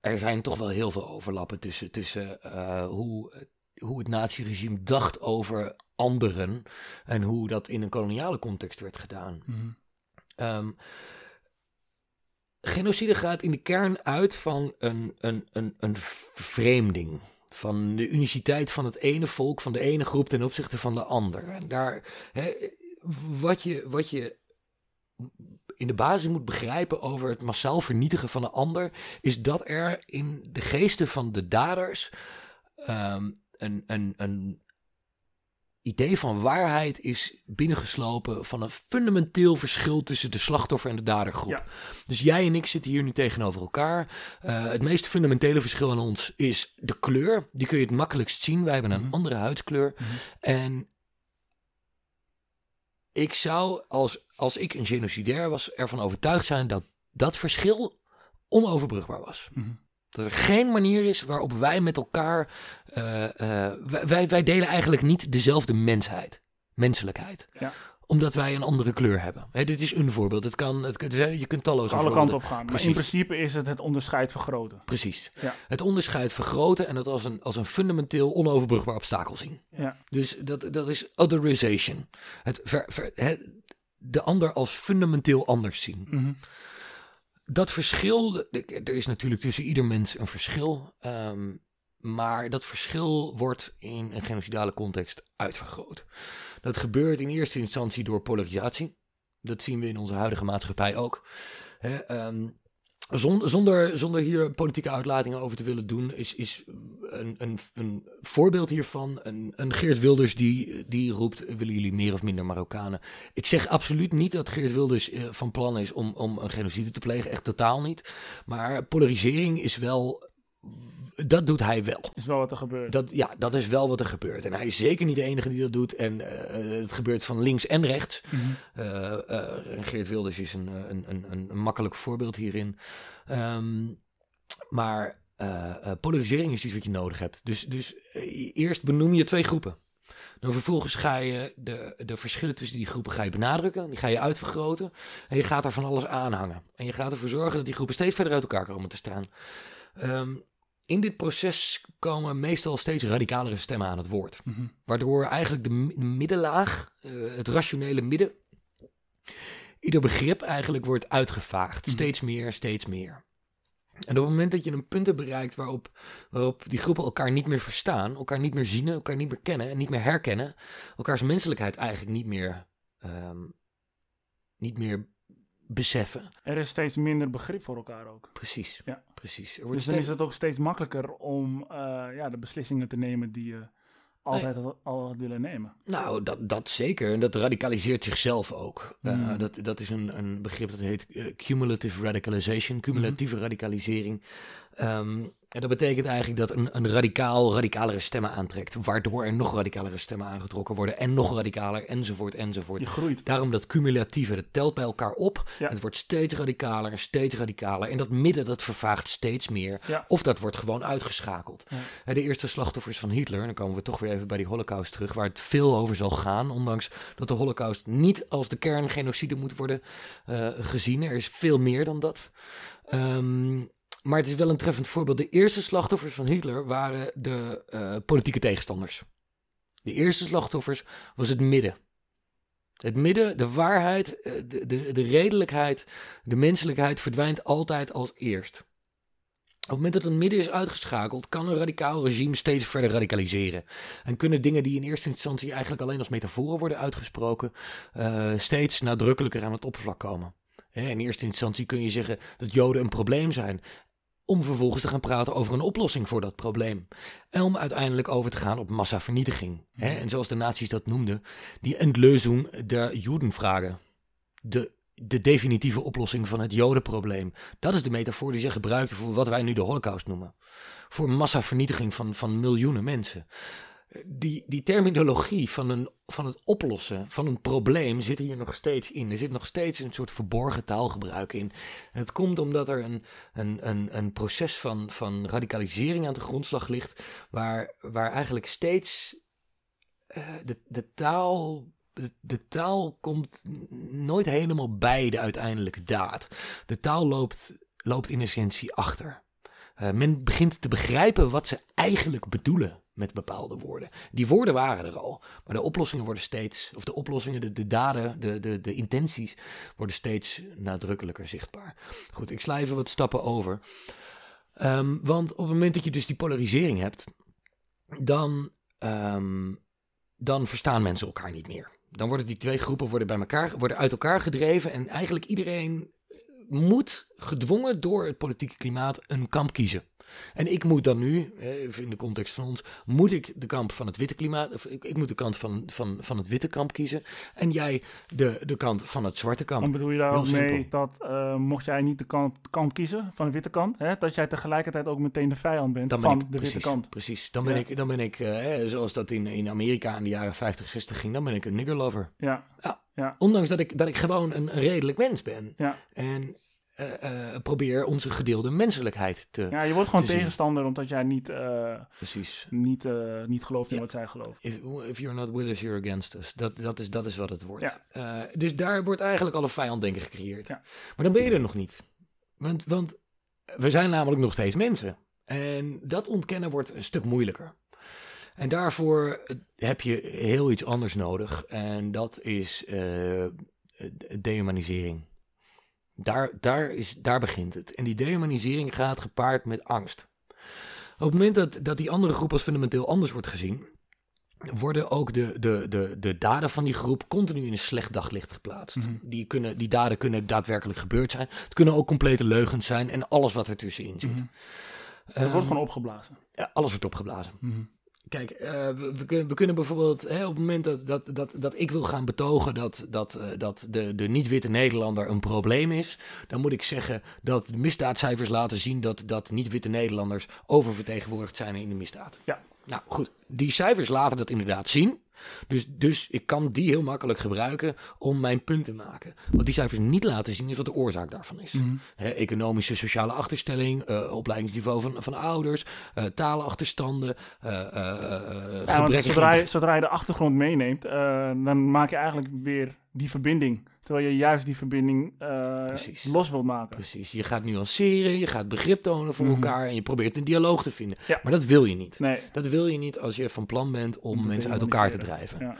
er zijn toch wel heel veel overlappen tussen, tussen eh, hoe, hoe het naziregime dacht over anderen en hoe dat in een koloniale context werd gedaan. Ehm, genocide gaat in de kern uit van een, een, een, een vervreemding. Van de uniciteit van het ene volk, van de ene groep ten opzichte van de ander. En daar, hè, wat, je, wat je in de basis moet begrijpen over het massaal vernietigen van een ander, is dat er in de geesten van de daders ehm, een, een, een idee van waarheid is binnengeslopen van een fundamenteel verschil tussen de slachtoffer en de dadergroep. Ja. Dus jij en ik zitten hier nu tegenover elkaar. Eh, het meest fundamentele verschil aan ons is de kleur. Die kun je het makkelijkst zien. Wij hebben een Mhm. andere huidskleur. Mhm. En ik zou, als, als ik een genocidair was, ervan overtuigd zijn dat dat verschil onoverbrugbaar was. Mhm. Dat er geen manier is waarop wij met elkaar. eh, eh, wij- wij, delen eigenlijk niet dezelfde mensheid, menselijkheid. Ja. Omdat wij een andere kleur hebben. Hè, dit is een voorbeeld. Het kan, het, het- je kunt talloze Alle kanten op gaan. Maar in principe is het het onderscheid vergroten. Precies. Ja. Het onderscheid vergroten en het als een, als een fundamenteel onoverbrugbaar obstakel zien. Ja. Dus dat, dat is otherization. Het, ver, ver- het- de ander als fundamenteel anders zien. Mhm. Dat verschil, er is natuurlijk tussen ieder mens een verschil. ehm, maar dat verschil wordt in een genocidale context uitvergroot. Dat gebeurt in eerste instantie door polarisatie. Dat zien we in onze huidige maatschappij ook. Ehm, zon- zonder, zonder hier politieke uitlatingen over te willen doen, is, is een, een, een voorbeeld hiervan een, een Geert Wilders die, die roept: willen jullie meer of minder Marokkanen? Ik zeg absoluut niet dat Geert Wilders eh, van plan is om, om een genocide te plegen, echt totaal niet. Maar polarisering is wel dat doet hij wel. Is wel wat er gebeurt. Dat, ja, dat is wel wat er gebeurt. En hij is zeker niet de enige die dat doet. En eh, het gebeurt van links en rechts. Mhm. Eh, eh, Geert Wilders is een, een, een, een, makkelijk voorbeeld hierin. Ehm, maar eh, eh, polarisering is iets wat je nodig hebt. Dus, dus eh, eerst benoem je twee groepen. Dan vervolgens ga je de, de verschillen tussen die groepen ga je benadrukken. Die ga je uitvergroten. En je gaat daar van alles aanhangen. En je gaat ervoor zorgen dat die groepen steeds verder uit elkaar komen te staan. Ehm, in dit proces komen meestal steeds radicalere stemmen aan het woord. Mhm. Waardoor eigenlijk de mi- middenlaag, eh, het rationele midden, ieder begrip eigenlijk wordt uitgevaagd. Mhm. Steeds meer, steeds meer. En op het moment dat je een punt hebt bereikt waarop, waarop die groepen elkaar niet meer verstaan, elkaar niet meer zien, elkaar niet meer kennen en niet meer herkennen, elkaars menselijkheid eigenlijk niet meer, ehm, niet meer beseffen. Er is steeds minder begrip voor elkaar ook. Precies, Ja. precies. Dus dan steeds- is het ook steeds makkelijker om eh, ja, de beslissingen te nemen die je altijd al, willen nemen. Nou, dat, dat zeker. En dat radicaliseert zichzelf ook. Eh, Mm. dat, dat is een, een begrip dat heet eh, cumulative radicalization, cumulatieve radicalisering. Ehm, en dat betekent eigenlijk dat een, een radicaal radicalere stemmen aantrekt, waardoor er nog radicalere stemmen aangetrokken worden en nog radicaler, enzovoort, enzovoort. Je groeit. Daarom dat cumulatieve, dat telt bij elkaar op. Ja. Het wordt steeds radicaler, steeds radicaler. En dat midden, dat vervaagt steeds meer. Ja. Of dat wordt gewoon uitgeschakeld. Ja. Hè, De eerste slachtoffers van Hitler, en dan komen we toch weer even bij die holocaust terug, waar het veel over zal gaan. Ondanks dat de holocaust niet als de kerngenocide moet worden eh, gezien. Er is veel meer dan dat. Ehm, maar het is wel een treffend voorbeeld. De eerste slachtoffers van Hitler waren de eh, politieke tegenstanders. De eerste slachtoffers was het midden. Het midden, de waarheid, eh, de, de, de redelijkheid, de menselijkheid verdwijnt altijd als eerst. Op het moment dat het midden is uitgeschakeld, kan een radicaal regime steeds verder radicaliseren. En kunnen dingen die in eerste instantie eigenlijk alleen als metaforen worden uitgesproken, eh, steeds nadrukkelijker aan het oppervlak komen. In eerste instantie kun je zeggen dat Joden een probleem zijn. Om vervolgens te gaan praten over een oplossing voor dat probleem. En om uiteindelijk over te gaan op massavernietiging. Hè? En zoals de nazi's dat noemden, die Endlösung der Judenfrage. De, de definitieve oplossing van het Jodenprobleem. Dat is de metafoor die ze gebruikten voor wat wij nu de Holocaust noemen. Voor massavernietiging van, van miljoenen mensen. Die, die terminologie van, een, van het oplossen van een probleem zit hier nog steeds in. Er zit nog steeds een soort verborgen taalgebruik in. En het komt omdat er een, een, een, een proces van, van radicalisering aan de grondslag ligt, waar, waar eigenlijk steeds eh, de, de taal. De, taal komt nooit helemaal bij de uiteindelijke daad. De taal loopt, loopt in essentie achter. Eh, men begint te begrijpen wat ze eigenlijk bedoelen met bepaalde woorden. Die woorden waren er al, maar de oplossingen worden steeds, of de oplossingen, de, de daden, de, de, de intenties worden steeds nadrukkelijker zichtbaar. Goed, ik sla even wat stappen over. Ehm, want op het moment dat je dus die polarisering hebt, dan, ehm, dan verstaan mensen elkaar niet meer. Dan worden die twee groepen worden bij elkaar, worden uit elkaar gedreven en eigenlijk iedereen moet gedwongen door het politieke klimaat een kamp kiezen. En ik moet dan nu, in de context van ons, moet ik de kamp van het witte klimaat, of ik, ik moet de kant van, van, van het witte kamp kiezen. En jij de, de kant van het zwarte kamp. Dan bedoel je daar ook mee dat eh, mocht jij niet de kant, kant kiezen van de witte kant, hè, dat jij tegelijkertijd ook meteen de vijand bent ben van ik, de precies, witte kant. Precies, dan ben Ja. ik, dan ben ik eh, zoals dat in, in Amerika in de jaren 50, 60 ging, dan ben ik een niggerlover. Ja, Ondanks dat ik, dat ik gewoon een, een redelijk mens ben. ja. En probeer onze gedeelde menselijkheid te... ja, je wordt gewoon zien. tegenstander omdat jij niet, eh, Precies. niet, eh, niet gelooft in Ja. wat zij geloven. If, if you're not with us, you're against us. Dat, dat, is, dat is wat het wordt. Ja. Eh, dus daar wordt eigenlijk al een vijanddenken gecreëerd. Ja. Maar dan ben je er nog niet. Want, want we zijn namelijk nog steeds mensen. En dat ontkennen wordt een stuk moeilijker. En daarvoor heb je heel iets anders nodig. En dat is eh, dehumanisering. Daar, daar, is, daar begint het. En die dehumanisering gaat gepaard met angst. Op het moment dat, dat die andere groep als fundamenteel anders wordt gezien, worden ook de, de, de, de daden van die groep continu in een slecht daglicht geplaatst. Mhm. die, kunnen, die daden kunnen daadwerkelijk gebeurd zijn. Het kunnen ook complete leugens zijn en alles wat ertussenin zit. Mhm. Ehm, Het wordt gewoon opgeblazen. ja, alles wordt opgeblazen. Mhm. Kijk, eh, we, kunnen, we kunnen bijvoorbeeld hè, op het moment dat, dat, dat, dat ik wil gaan betogen dat, dat, eh, dat de, de niet-witte Nederlander een probleem is, dan moet ik zeggen dat de misdaadcijfers laten zien dat, dat niet-witte Nederlanders oververtegenwoordigd zijn in de misdaad. Ja. Nou goed, die cijfers laten dat inderdaad zien. Dus, dus ik kan die heel makkelijk gebruiken om mijn punt te maken. Wat die cijfers niet laten zien is wat de oorzaak daarvan is. Mhm. Economische, sociale achterstelling, eh, opleidingsniveau van, van ouders, eh talenachterstanden, eh eh, Ja, zodra, je, zodra je de achtergrond meeneemt, dan maak je eigenlijk weer die verbinding. Terwijl je juist die verbinding eh, los wilt maken. Precies, je gaat nuanceren, je gaat begrip tonen voor Mhm. elkaar en je probeert een dialoog te vinden. Ja. Maar dat wil je niet. Nee. Dat wil je niet als je van plan bent om mensen uit elkaar te drijven. Ja.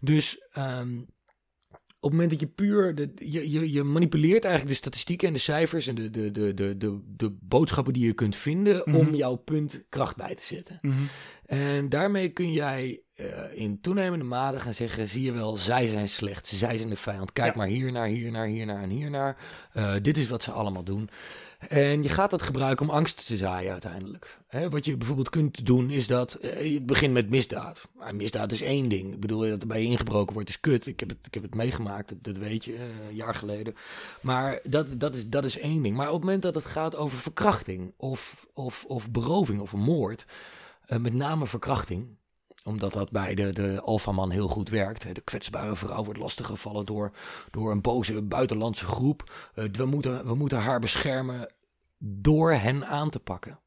Dus ehm, op het moment dat je puur, de, je, je, je manipuleert eigenlijk de statistieken en de cijfers en de, de, de, de, de, de boodschappen die je kunt vinden Mhm. om jouw punt kracht bij te zetten. Mhm. En daarmee kun jij eh, in toenemende mate gaan zeggen: zie je wel, zij zijn slecht, zij zijn de vijand. Kijk Ja. maar hier naar, hier naar, hier naar en hier naar. Eh, dit is wat ze allemaal doen. En je gaat dat gebruiken om angst te zaaien uiteindelijk. Hè, wat je bijvoorbeeld kunt doen is dat eh, je begint met misdaad. Maar misdaad is één ding. Ik bedoel, dat er bij je ingebroken wordt is kut. Ik heb het, ik heb het meegemaakt, dat, dat weet je, een jaar geleden. Maar dat, dat, is, dat is één ding. Maar op het moment dat het gaat over verkrachting of, of, of beroving of moord, met name verkrachting, omdat dat bij de, de alfaman heel goed werkt. hè. De kwetsbare vrouw wordt lastiggevallen door, door een boze buitenlandse groep. Eh, we, moeten, we moeten haar beschermen door hen aan te pakken.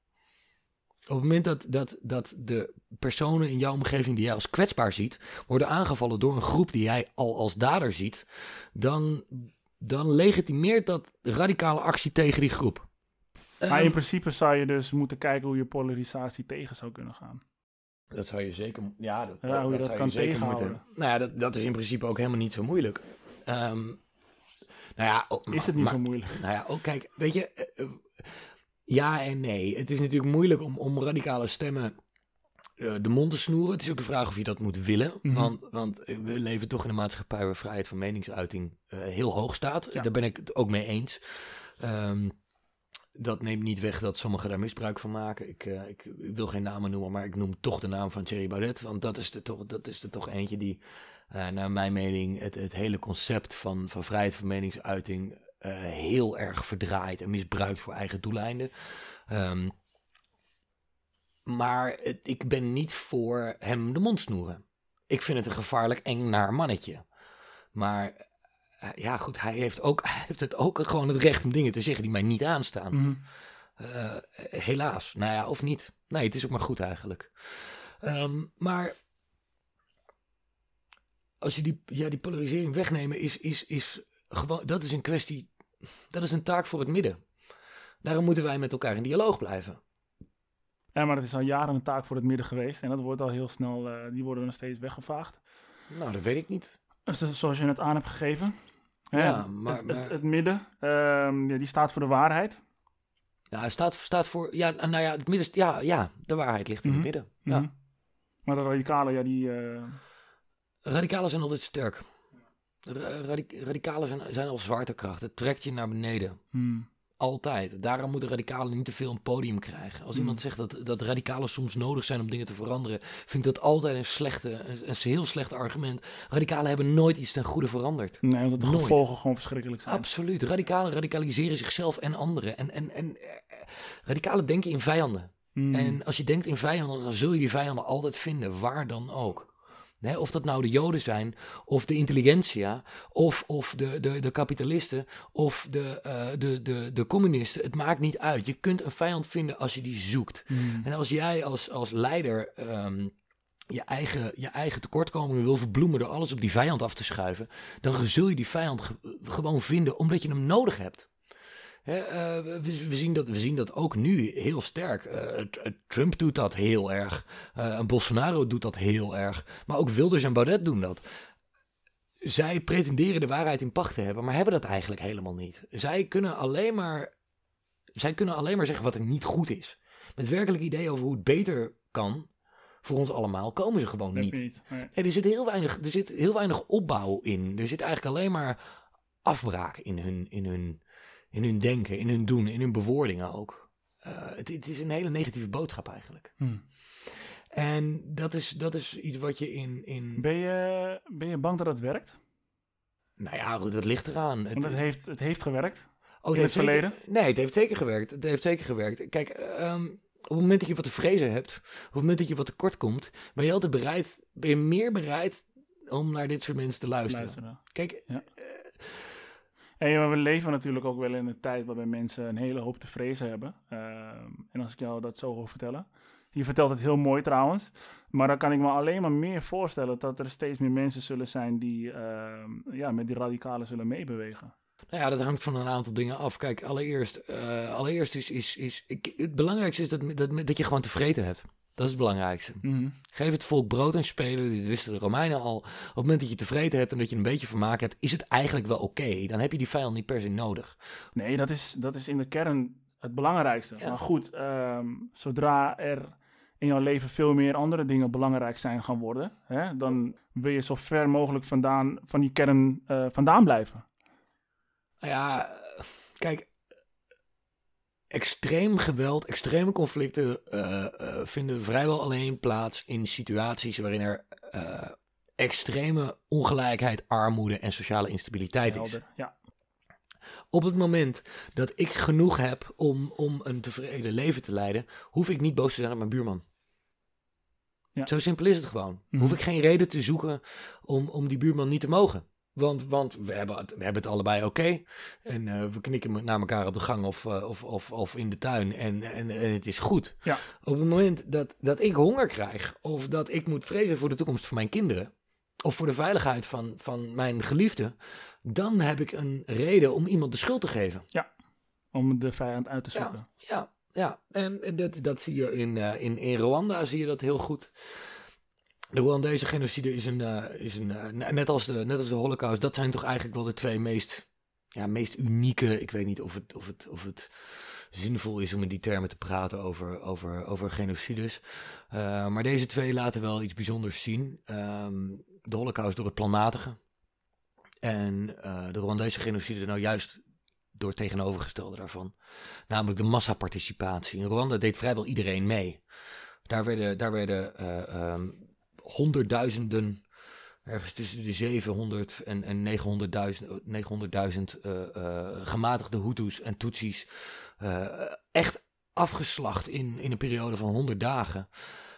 Op het moment dat, dat, dat de personen in jouw omgeving die jij als kwetsbaar ziet, worden aangevallen door een groep die jij al als dader ziet, dan, dan legitimeert dat radicale actie tegen die groep. Maar Ehm, in principe zou je dus moeten kijken hoe je polarisatie tegen zou kunnen gaan. Dat zou je zeker, ja, dat, Ja, hoe je dat zou kan zeker moeten- Nou ja, dat, dat is in principe ook helemaal niet zo moeilijk. Ehm, nou ja, oh, Is het niet maar- zo moeilijk? Nou ja, ook kijk, weet je, eh, eh, ja en nee. Het is natuurlijk moeilijk om, om radicale stemmen eh, de mond te snoeren. Het is ook een vraag of je dat moet willen. Mhm. Want, want we leven toch in een maatschappij waar vrijheid van meningsuiting heel hoog staat. Ja. Daar ben ik het ook mee eens. Ehm, dat neemt niet weg dat sommigen daar misbruik van maken. Ik, eh, ik, wil geen namen noemen, maar ik noem toch de naam van Thierry Baudet. Want dat is er toch, dat is toch eentje die, eh, naar mijn mening, het, het hele concept van, van vrijheid van meningsuiting eh, heel erg verdraait en misbruikt voor eigen doeleinden. Ehm, maar ik ben niet voor hem de mond snoeren. Ik vind het een gevaarlijk eng naar mannetje. Maar ja, goed, hij heeft, ook, hij heeft het ook gewoon het recht om dingen te zeggen die mij niet aanstaan. Mhm. Eh, helaas. Nou ja, of niet. Nee, het is ook maar goed eigenlijk. Ehm, maar als je die, ja, die polarisering wegnemen, is, is, is gewoon, dat is een kwestie, dat is een taak voor het midden. Daarom moeten wij met elkaar in dialoog blijven. Ja, maar het is al jaren een taak voor het midden geweest. En dat wordt al heel snel, eh, die worden nog steeds weggevaagd. Nou, dat weet ik niet. Zoals je het aan hebt gegeven. Ja, maar- het, het, maar- het midden, ehm, ja, die staat voor de waarheid. Nou, het staat, staat voor, ja, nou ja, het midden, ja, ja, de waarheid ligt in Mhm. het midden. Ja. Mhm. Maar de radicalen, ja, die... eh, Radicalen zijn altijd sterk. Ra- radi- radicalen zijn, zijn als zwaartekracht. Het trekt je naar beneden. hmm. Altijd. Daarom moeten radicalen niet te veel een podium krijgen. Als Mm. iemand zegt dat, dat radicalen soms nodig zijn om dingen te veranderen, vind ik dat altijd een, slechte, een, een heel slecht argument. Radicalen hebben nooit iets ten goede veranderd. Nee, omdat de Nooit. gevolgen gewoon verschrikkelijk zijn. Absoluut. Radicalen radicaliseren zichzelf en anderen. En, en, en eh, radicalen denken in vijanden. Hmm. En als je denkt in vijanden, dan zul je die vijanden altijd vinden, waar dan ook. Of dat nou de Joden zijn, of de intelligentsia, of, of de, de, de kapitalisten, of de, eh, de, de, de communisten. Het maakt niet uit. Je kunt een vijand vinden als je die zoekt. Hmm. En als jij als, als leider ehm, je, eigen, je eigen tekortkomingen wil verbloemen door alles op die vijand af te schuiven, dan zul je die vijand ge- gewoon vinden omdat je hem nodig hebt. Eh, we, we zien dat, we zien dat ook nu heel sterk. Eh, Trump doet dat heel erg. En Bolsonaro doet dat heel erg. Maar ook Wilders en Baudet doen dat. Zij pretenderen de waarheid in pacht te hebben, maar hebben dat eigenlijk helemaal niet. Zij kunnen alleen maar, zij kunnen alleen maar zeggen wat er niet goed is. Met werkelijk idee over hoe het beter kan voor ons allemaal, komen ze gewoon niet. niet. Nee, er, zit heel weinig, er zit heel weinig opbouw in. Er zit eigenlijk alleen maar afbraak in hun, in hun, in hun denken, in hun doen, in hun bewoordingen ook. Eh, het, het is een hele negatieve boodschap eigenlijk. Hmm. En dat is, dat is iets wat je in... in Ben je, ben je bang dat het werkt? nou ja, dat ligt eraan. Het- Want het heeft, het heeft gewerkt. Oh, in het zeker- verleden? nee, het heeft zeker gewerkt. Het heeft zeker gewerkt. Kijk, ehm, op het moment dat je wat te vrezen hebt, op het moment dat je wat tekort komt, ben je altijd bereid, ben je meer bereid om naar dit soort mensen te luisteren. Luisteren. Kijk, ja, maar we leven natuurlijk ook wel in een tijd waarbij mensen een hele hoop te vrezen hebben. Ehm, en als ik jou dat zo hoor vertellen. Je vertelt het heel mooi trouwens. Maar dan kan ik me alleen maar meer voorstellen dat er steeds meer mensen zullen zijn die ehm, ja, met die radicalen zullen meebewegen. nou ja, dat hangt van een aantal dingen af. Kijk, allereerst, eh, allereerst is, is, is ik, het belangrijkste is dat, dat, dat je gewoon tevreden hebt. Dat is het belangrijkste. Mhm. Geef het volk brood en spelen. Dit wisten de Romeinen al. Op het moment dat je tevreden hebt en dat je een beetje vermaak hebt, is het eigenlijk wel oké. Dan heb je die vijand niet per se nodig. Nee, dat is, dat is in de kern het belangrijkste. Ja. Maar goed, ehm, zodra er in jouw leven veel meer andere dingen belangrijk zijn gaan worden, hè, dan wil je zo ver mogelijk vandaan, van die kern eh, vandaan blijven. Nou ja, kijk. Extreem geweld, extreme conflicten eh, eh, vinden vrijwel alleen plaats in situaties waarin er eh, extreme ongelijkheid, armoede en sociale instabiliteit is. Ja. Op het moment dat ik genoeg heb om, om een tevreden leven te leiden, hoef ik niet boos te zijn op mijn buurman. Ja. Zo simpel is het gewoon. Mhm. Hoef ik geen reden te zoeken om, om die buurman niet te mogen. Want, want we, hebben het, we hebben het allebei oké. En eh, we knikken naar elkaar op de gang of, eh, of, of, of in de tuin. En, en, en het is goed. Ja. Op het moment dat, dat ik honger krijg. Of dat ik moet vrezen voor de toekomst van mijn kinderen. Of voor de veiligheid van, van mijn geliefde. Dan heb ik een reden om iemand de schuld te geven. Om de vijand uit te zoeken. Ja, ja. En en dat, dat zie je in, eh, in, in Rwanda zie je dat heel goed. De Rwandese genocide is een, eh, is een eh, net, als de, net als de Holocaust, dat zijn toch eigenlijk wel de twee meest, ja, meest unieke. Ik weet niet of het, of, het, of het zinvol is om in die termen te praten over, over, over genocides. Eh, maar deze twee laten wel iets bijzonders zien. Ehm, de Holocaust door het planmatige. En de Rwandese genocide nou juist door het tegenovergestelde daarvan. Namelijk de massaparticipatie. In Rwanda deed vrijwel iedereen mee. Daar werden, daar werden eh, ehm, honderdduizenden, ergens tussen de 700 en, en 900.000 900.000 eh, eh, gematigde Hutus en Tutsis eh, echt afgeslacht in, in een periode van 100 dagen.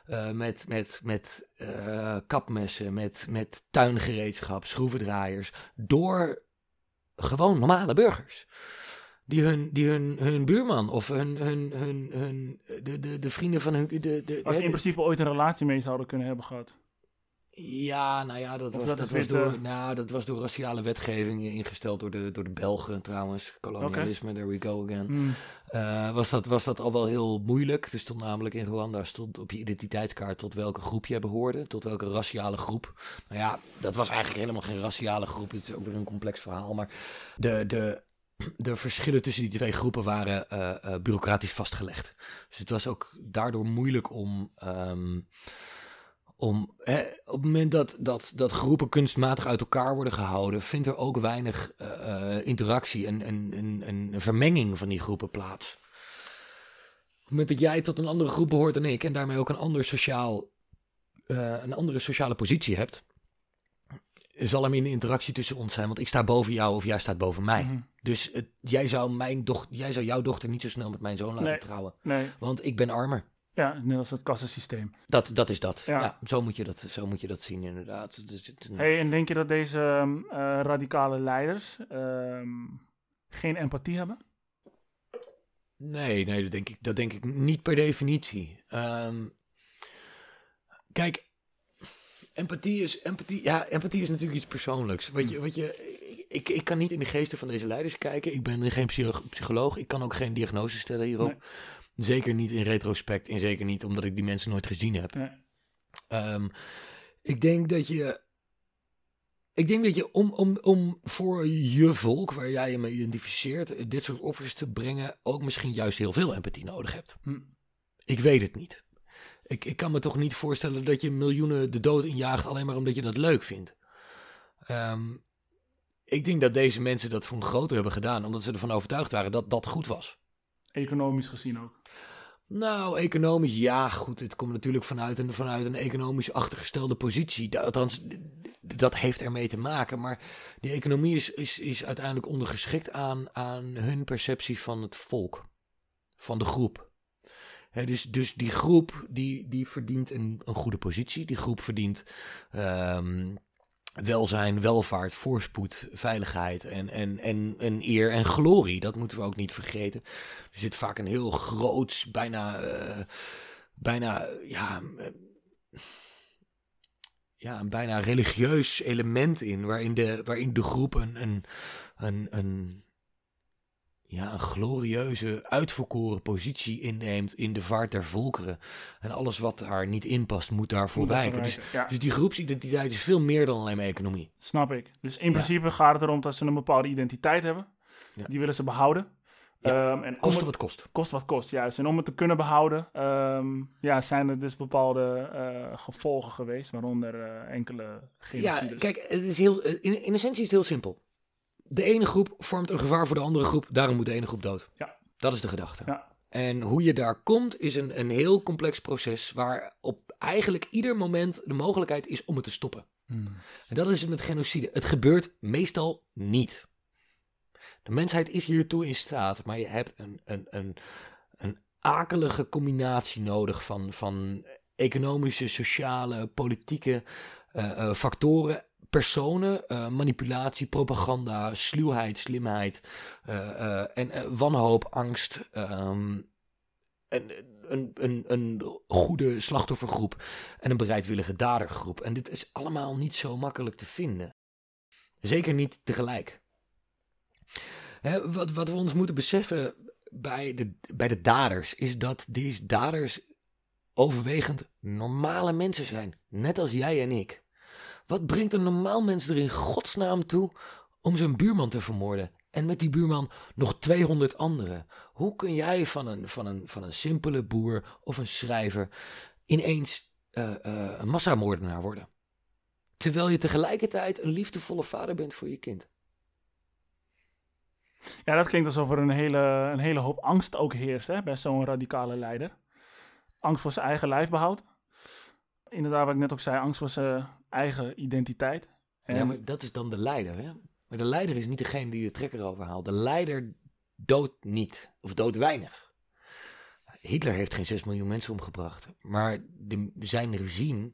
Eh, met met, met eh, kapmessen, met, met tuingereedschap, schroevendraaiers. Door gewoon normale burgers. Die hun, die hun, hun buurman of hun, hun, hun, hun, de, de, de vrienden van hun. De, de, Als ze in principe ooit een relatie mee zouden kunnen hebben gehad. ja, nou ja, dat Of was, dat was door, nou, dat was door raciale wetgeving ingesteld door de, door de Belgen trouwens. Kolonialisme, there we go again. Hmm. Eh, was, dat, was dat al wel heel moeilijk. Er stond namelijk in Rwanda stond op je identiteitskaart tot welke groep je behoorde. Tot welke raciale groep. Nou ja, dat was eigenlijk helemaal geen raciale groep. Het is ook weer een complex verhaal. Maar de, de, de verschillen tussen die twee groepen waren eh, eh, bureaucratisch vastgelegd. Dus het was ook daardoor moeilijk om... ehm, om, op het moment dat, dat, dat groepen kunstmatig uit elkaar worden gehouden, vindt er ook weinig eh, interactie en, en, en, vermenging van die groepen plaats. Op het moment dat jij tot een andere groep behoort dan ik en daarmee ook een, ander sociaal, een andere sociale positie hebt, zal er minder interactie tussen ons zijn, want ik sta boven jou of jij staat boven mij. Mhm. Dus het, jij, zou mijn doch, jij zou jouw dochter niet zo snel met mijn zoon laten Nee. trouwen, Nee, want ik ben armer. ja, net als het kassensysteem. Dat, dat is dat. Ja. Ja. zo, moet je dat zo moet je dat zien, inderdaad. Een- Hey, en denk je dat deze ehm, eh, radicale leiders ehm, geen empathie hebben? Nee, nee dat, denk ik, dat denk ik niet per definitie. Ehm, kijk, empathie is, empathie, ja, empathie is natuurlijk iets persoonlijks. Wat je, wat je, ik, ik kan niet in de geesten van deze leiders kijken. Ik ben geen psycho- psycholoog. Ik kan ook geen diagnose stellen hierop. Zeker niet in retrospect en zeker niet omdat ik die mensen nooit gezien heb. Nee. Ehm, ik denk dat je. Ik denk dat je om, om, om voor je volk, waar jij je mee identificeert, dit soort offers te brengen, ook misschien juist heel veel empathie nodig hebt. Hm. Ik weet het niet. Ik, ik kan me toch niet voorstellen dat je miljoenen de dood injaagt alleen maar omdat je dat leuk vindt. Ehm, ik denk dat deze mensen dat voor een groter hebben gedaan, omdat ze ervan overtuigd waren dat dat goed was. Economisch gezien ook. Nou, economisch, ja, goed. Het komt natuurlijk vanuit een, vanuit een economisch achtergestelde positie. Althans, dat heeft ermee te maken. Maar die economie is, is, is uiteindelijk ondergeschikt aan, aan hun perceptie van het volk, van de groep. Dus, dus die groep die, die verdient een, een goede positie. Die groep verdient ehm, welzijn, welvaart, voorspoed, veiligheid en, en, en, en eer en glorie. Dat moeten we ook niet vergeten. Er zit vaak een heel groots, bijna, eh, bijna, ja, eh, ja, een bijna religieus element in, waarin de, waarin de groep een, een, een, een, ja, een glorieuze, uitverkoren positie inneemt in de vaart der volkeren. En alles wat daar niet in past, moet daarvoor Moet wijken. Dus, ja. dus die groepsidentiteit is veel meer dan alleen maar economie. Snap ik. Dus in principe gaat het erom dat ze een bepaalde identiteit hebben. Ja. Die willen ze behouden. Ja, Ehm, en Kost het, wat kost. kost wat kost, juist. En om het te kunnen behouden, ehm, ja, zijn er dus bepaalde eh, gevolgen geweest, waaronder eh, enkele Ja, genocides. kijk, het is heel, in, in essentie is het heel simpel. De ene groep vormt een gevaar voor de andere groep, daarom moet de ene groep dood. Ja. Dat is de gedachte. Ja. En hoe je daar komt is een, een heel complex proces waar op eigenlijk ieder moment de mogelijkheid is om het te stoppen. Hmm. En dat is het met genocide. Het gebeurt meestal niet. De mensheid is hiertoe in staat, maar je hebt een, een, een, een akelige combinatie nodig van, van economische, sociale, politieke eh, eh, factoren, personen, eh, manipulatie, propaganda, sluwheid, slimheid eh, eh, en wanhoop, angst. ehm, een, een, een, een goede slachtoffergroep en een bereidwillige dadergroep. En dit is allemaal niet zo makkelijk te vinden. Zeker niet tegelijk. Hè, wat, wat we ons moeten beseffen bij de, bij de daders is dat deze daders overwegend normale mensen zijn. Net als jij en ik. Wat brengt een normaal mens er in godsnaam toe om zijn buurman te vermoorden? En met die buurman nog 200 anderen. Hoe kun jij van een, van een, van een simpele boer of een schrijver ineens eh, eh, een massamoordenaar worden? Terwijl je tegelijkertijd een liefdevolle vader bent voor je kind. Ja, dat klinkt alsof er een hele, een hele hoop angst ook heerst hè, bij zo'n radicale leider. Angst voor zijn eigen lijfbehoud. Inderdaad, wat ik net ook zei, angst voor zijn eigen identiteit. En, Ja, maar dat is dan de leider. Hè? Maar de leider is niet degene die de trekker overhaalt. De leider doodt niet, of doodt weinig. Hitler heeft geen 6 miljoen mensen omgebracht. Maar de, zijn regime,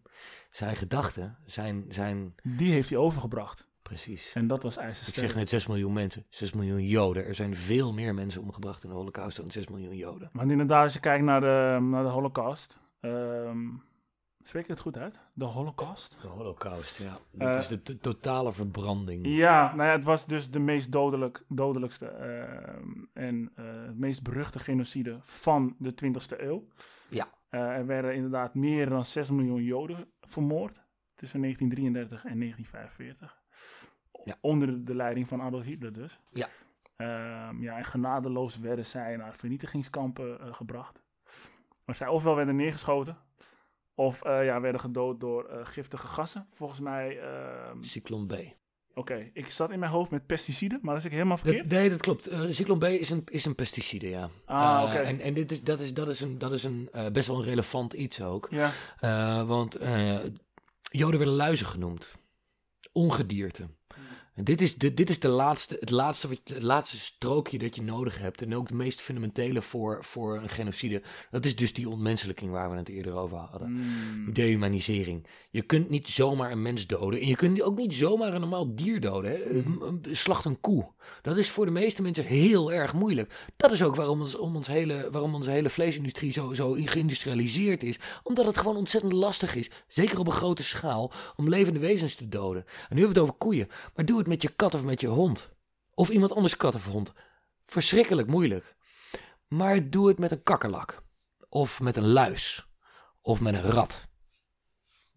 zijn gedachten, zijn, zijn... Die heeft hij overgebracht. Precies. En dat was Ik ijzersterk. zeg net 6 miljoen mensen, 6 miljoen Joden. Er zijn veel meer mensen omgebracht in de Holocaust dan 6 miljoen Joden. Want inderdaad, als je kijkt naar de, naar de Holocaust. ehm spreek ik het goed uit? De Holocaust? De Holocaust, ja. Dat Eh, is de to- totale verbranding. Ja, nou ja, het was dus de meest dodelijk, dodelijkste ehm, en eh, het meest beruchte genocide van de 20e eeuw. Ja. Eh, er werden inderdaad meer dan 6 miljoen Joden vermoord tussen 1933 en 1945. Ja. Onder de leiding van Adolf Hitler dus. Ja. Ehm, ja, en genadeloos werden zij naar vernietigingskampen gebracht. Maar zij ofwel werden neergeschoten, of eh, ja, werden gedood door eh, giftige gassen. Volgens mij ehm, Cyclone B. Oké, ik zat in mijn hoofd met pesticiden, maar dat is ik helemaal verkeerd. Dat, nee, dat klopt. Eh Cyclone B is een, is een pesticide, ja. Ah, oké. En, en dit is, dat is, dat is, een, dat is een, best wel een relevant iets ook. Ja, want Joden werden luizen genoemd. Ongedierte. Dit is, de, dit is de laatste, het, laatste het laatste strookje dat je nodig hebt. En ook de meest fundamentele voor, voor een genocide. Dat is dus die ontmenselijking waar we het eerder over hadden. Mm, Dehumanisering. Je kunt niet zomaar een mens doden. En je kunt ook niet zomaar een normaal dier doden. Hè? Een- Slacht een koe. Dat is voor de meeste mensen heel erg moeilijk. Dat is ook waarom, ons, om ons hele, waarom onze hele vleesindustrie zo, zo geïndustrialiseerd is. Omdat het gewoon ontzettend lastig is. Zeker op een grote schaal. Om levende wezens te doden. En nu hebben we het over koeien. Maar doe het met je kat of met je hond. Of iemand anders kat of hond. Verschrikkelijk moeilijk. Maar doe het met een kakkerlak. Of met een luis. Of met een rat.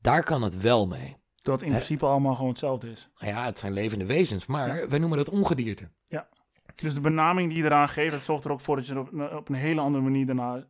Daar kan het wel mee. dat in principe allemaal gewoon hetzelfde is. Nou ja, het zijn levende wezens, maar wij noemen dat ongedierte. Dus de benaming die je eraan geeft, dat zorgt er ook voor dat je er op, op een hele andere manier daarna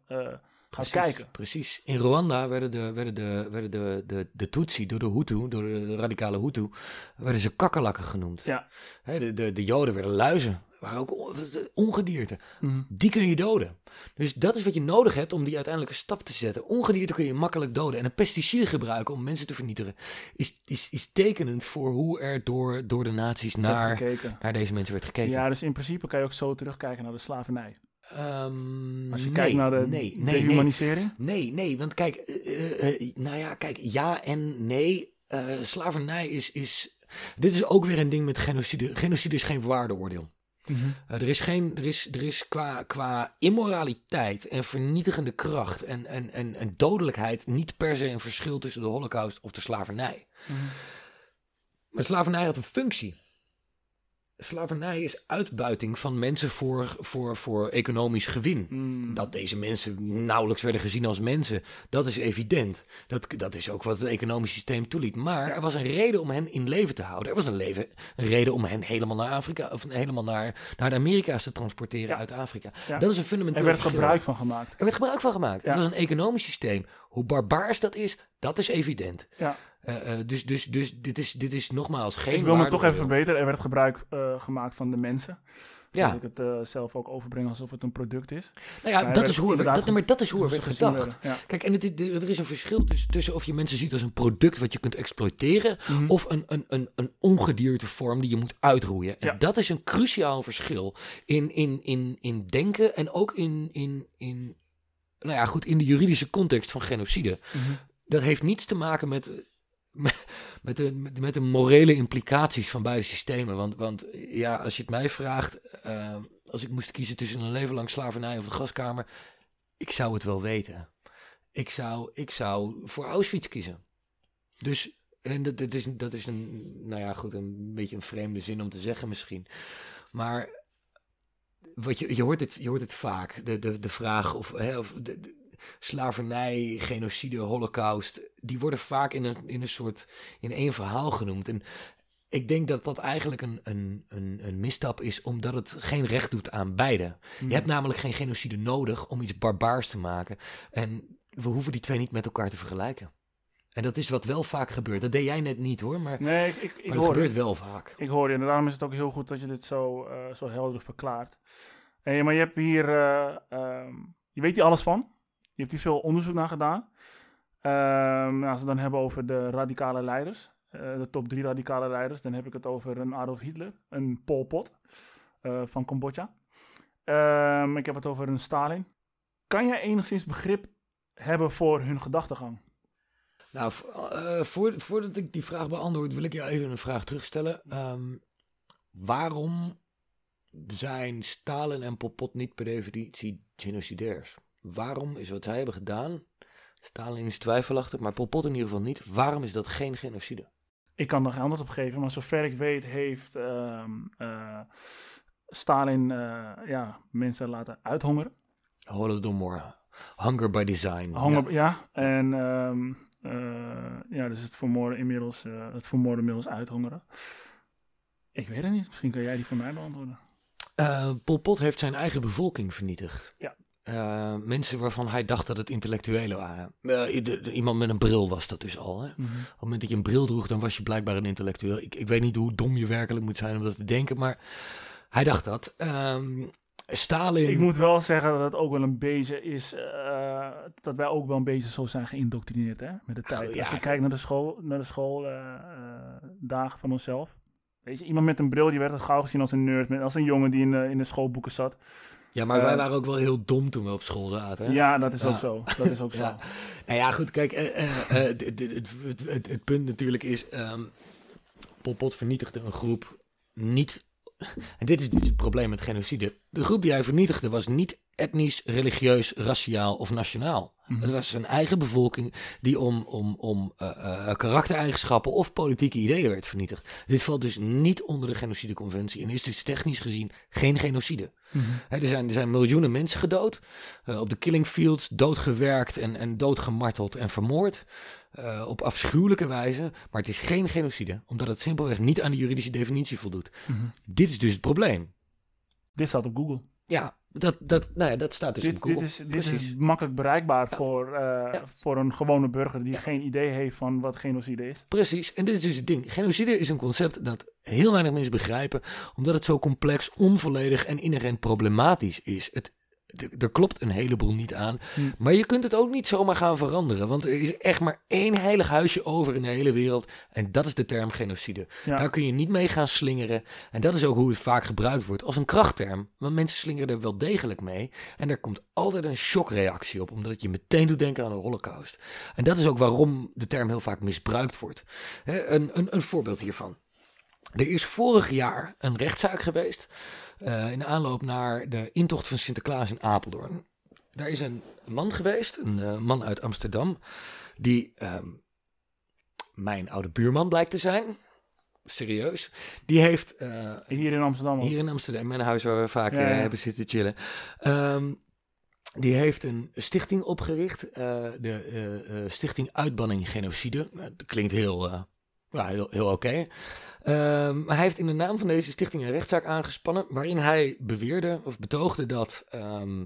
eh, gaat kijken. Precies. In Rwanda werden de, werden de, werden de, de, de Tutsi door de Hutu, door de, radicale Hutu, werden ze kakkerlakken genoemd. Ja. De, de, de Joden werden luizen, waren ook on- ongedierte. Mhm. Die kun je doden. Dus dat is wat je nodig hebt om die uiteindelijke stap te zetten. Ongedierte kun je makkelijk doden. En een pesticide gebruiken om mensen te vernietigen is, is, is tekenend voor hoe er door, door de nazi's Werd naar, naar deze mensen werd gekeken. Ja, dus in principe kan je ook zo terugkijken naar de slavernij. Ehm, Als je nee, kijkt naar de nee, nee, nee. dehumanisering. Nee, nee, want kijk, eh, eh, eh, nou ja, kijk, ja en nee. Slavernij is, is. Dit is ook weer een ding met genocide. Genocide is geen waardeoordeel. Mhm. Er is, geen, er is, er is qua, qua immoraliteit en vernietigende kracht en, en, en, en dodelijkheid niet per se een verschil tussen de holocaust of de slavernij. Mhm. Maar slavernij had een functie. Slavernij is uitbuiting van mensen voor, voor, voor economisch gewin. Mm. Dat deze mensen nauwelijks werden gezien als mensen, dat is evident. Dat, dat is ook wat het economisch systeem toeliet. Maar er was een reden om hen in leven te houden. Er was een, leven, een reden om hen helemaal naar Afrika, of helemaal naar, naar de Amerika's te transporteren Ja. uit Afrika. Ja. Dat is een fundamenteel Er werd verschil. gebruik van gemaakt. Er werd gebruik van gemaakt. Ja. Het was een economisch systeem. Hoe barbaars dat is, dat is evident. Ja. Eh, eh, dus dus, dus dit, is, dit is nogmaals geen Ik wil me toch even verbeteren. Er werd gebruik eh, gemaakt van de mensen. Ja. Dat ik het zelf ook overbreng alsof het een product is. Nou ja, Maar dat is hoe er, dat, maar dat is hoe er werd gedacht. Ja. Kijk, en het, er is een verschil tussen, tussen of je mensen ziet als een product wat je kunt exploiteren, Mhm. of een, een, een, een ongedierte vorm die je moet uitroeien. En Ja. dat is een cruciaal verschil in, in, in, in denken en ook in, in, in, nou ja, goed, in de juridische context van genocide. Mhm. Dat heeft niets te maken met, met, de, met, de morele implicaties van beide systemen. Want, want ja, als je het mij vraagt, eh, als ik moest kiezen tussen een leven lang slavernij of de gaskamer, ik zou het wel weten. Ik zou, ik zou voor Auschwitz kiezen. Dus, en dat, dat, is, dat is een, nou ja, goed, een beetje een vreemde zin om te zeggen misschien. Maar wat je, je, hoort het, je hoort het vaak, de, de, de vraag of, hè, of de slavernij, genocide, holocaust, die worden vaak in een, in een soort, in één verhaal genoemd. En ik denk dat dat eigenlijk een, een, een, een misstap is, omdat het geen recht doet aan beide. Mhm. Je hebt namelijk geen genocide nodig om iets barbaars te maken. En we hoeven die twee niet met elkaar te vergelijken. En dat is wat wel vaak gebeurt. Dat deed jij net niet hoor, maar, Nee, ik, ik, ik maar het hoor gebeurt wel vaak. Ik hoor je. En daarom is het ook heel goed dat je dit zo, eh, zo helder verklaart. Hey, maar je hebt hier... eh, ehm, je weet hier alles van. Je hebt hier veel onderzoek naar gedaan. Ehm, nou, als we het dan hebben over de radicale leiders. eh, de top drie radicale leiders. Dan heb ik het over een Adolf Hitler. Een Pol Pot eh, van Cambodja. Ehm, ik heb het over een Stalin. Kan jij enigszins begrip hebben voor hun gedachtegang? Nou, eh, voor, voordat ik die vraag beantwoord, wil ik jou even een vraag terugstellen. Ehm, waarom zijn Stalin en Pol Pot niet per definitie genocidairs? Waarom is wat zij hebben gedaan, Stalin is twijfelachtig, maar Pol Pot in ieder geval niet, waarom is dat geen genocide? Ik kan er geen antwoord op geven, maar zover ik weet heeft ehm, eh, Stalin eh, ja, mensen laten uithongeren. Holodomor, hunger by design. Ja. ja. en ehm, eh, ja, dus het vermoorden inmiddels, het vermoorden inmiddels uithongeren. Ik weet het niet, misschien kan jij die voor mij beantwoorden. Pol Pot heeft zijn eigen bevolking vernietigd. Ja. Eh, mensen waarvan hij dacht dat het intellectuelen waren. Eh, iemand met een bril was dat dus al. Hè? Op het moment dat je een bril droeg, dan was je blijkbaar een intellectueel. Ik, ik weet niet hoe dom je werkelijk moet zijn om dat te denken, maar hij dacht dat. Ehm, Stalin. Ik moet wel zeggen dat het ook wel een beetje is, eh, dat wij ook wel een beetje zo zijn geïndoctrineerd hè, met de tijd. ja. Als je kijkt naar de school, naar de schooldagen van onszelf. Weet je, iemand met een bril die werd al gauw gezien als een nerd, als een jongen die in de, in de schoolboeken zat. Ja, maar Eh, wij waren ook wel heel dom toen we op school zaten. Hè? Ja, dat is Ja. ook zo. Dat is ook zo. Ja. Nou ja, goed, kijk, eh, eh, eh, het, punt natuurlijk is, ehm Pol Pot vernietigde een groep niet, en dit is dus het probleem met genocide, de groep die hij vernietigde was niet etnisch, religieus, raciaal of nationaal. Mhm. Het was zijn eigen bevolking die om, om, om eh, eh, karaktereigenschappen of politieke ideeën werd vernietigd. Dit valt dus niet onder de genocideconventie en is dus technisch gezien geen genocide. Mhm. Er, zijn, er zijn miljoenen mensen gedood, eh, op de killing fields, doodgewerkt en, en doodgemarteld en vermoord. op afschuwelijke wijze, maar het is geen genocide, omdat het simpelweg niet aan de juridische definitie voldoet. Mhm. Dit is dus het probleem. Dit staat op Google. Ja, Dat, dat, nou ja, dat staat dus Dit, op Google. dit, is, dit is makkelijk bereikbaar voor, eh, Ja. voor een gewone burger die geen idee heeft van wat genocide is. Precies, en dit is dus het ding. Genocide is een concept dat heel weinig mensen begrijpen, omdat het zo complex, onvolledig en inherent problematisch is. Het, er klopt een heleboel niet aan, Hm. maar je kunt het ook niet zomaar gaan veranderen, want er is echt maar één heilig huisje over in de hele wereld en dat is de term genocide. Ja. Daar kun je niet mee gaan slingeren en dat is ook hoe het vaak gebruikt wordt als een krachtterm, want mensen slingeren er wel degelijk mee en er komt altijd een shockreactie op, omdat het je meteen doet denken aan de holocaust. En dat is ook waarom de term heel vaak misbruikt wordt. Hè, een, een, een voorbeeld hiervan. Er is vorig jaar een rechtszaak geweest eh, in aanloop naar de intocht van Sinterklaas in Apeldoorn. Daar is een man geweest, een eh, man uit Amsterdam, die ehm, mijn oude buurman blijkt te zijn. Serieus. Die heeft eh, Hier in Amsterdam ook. hier in Amsterdam, mijn huis waar we vaak Ja, ja. hebben zitten chillen. Ehm, die heeft een stichting opgericht, de Stichting Uitbanning Genocide. Nou, dat klinkt heel, ja, heel, oké. Ehm, maar hij heeft in de naam van deze stichting een rechtszaak aangespannen, waarin hij beweerde of betoogde dat ehm,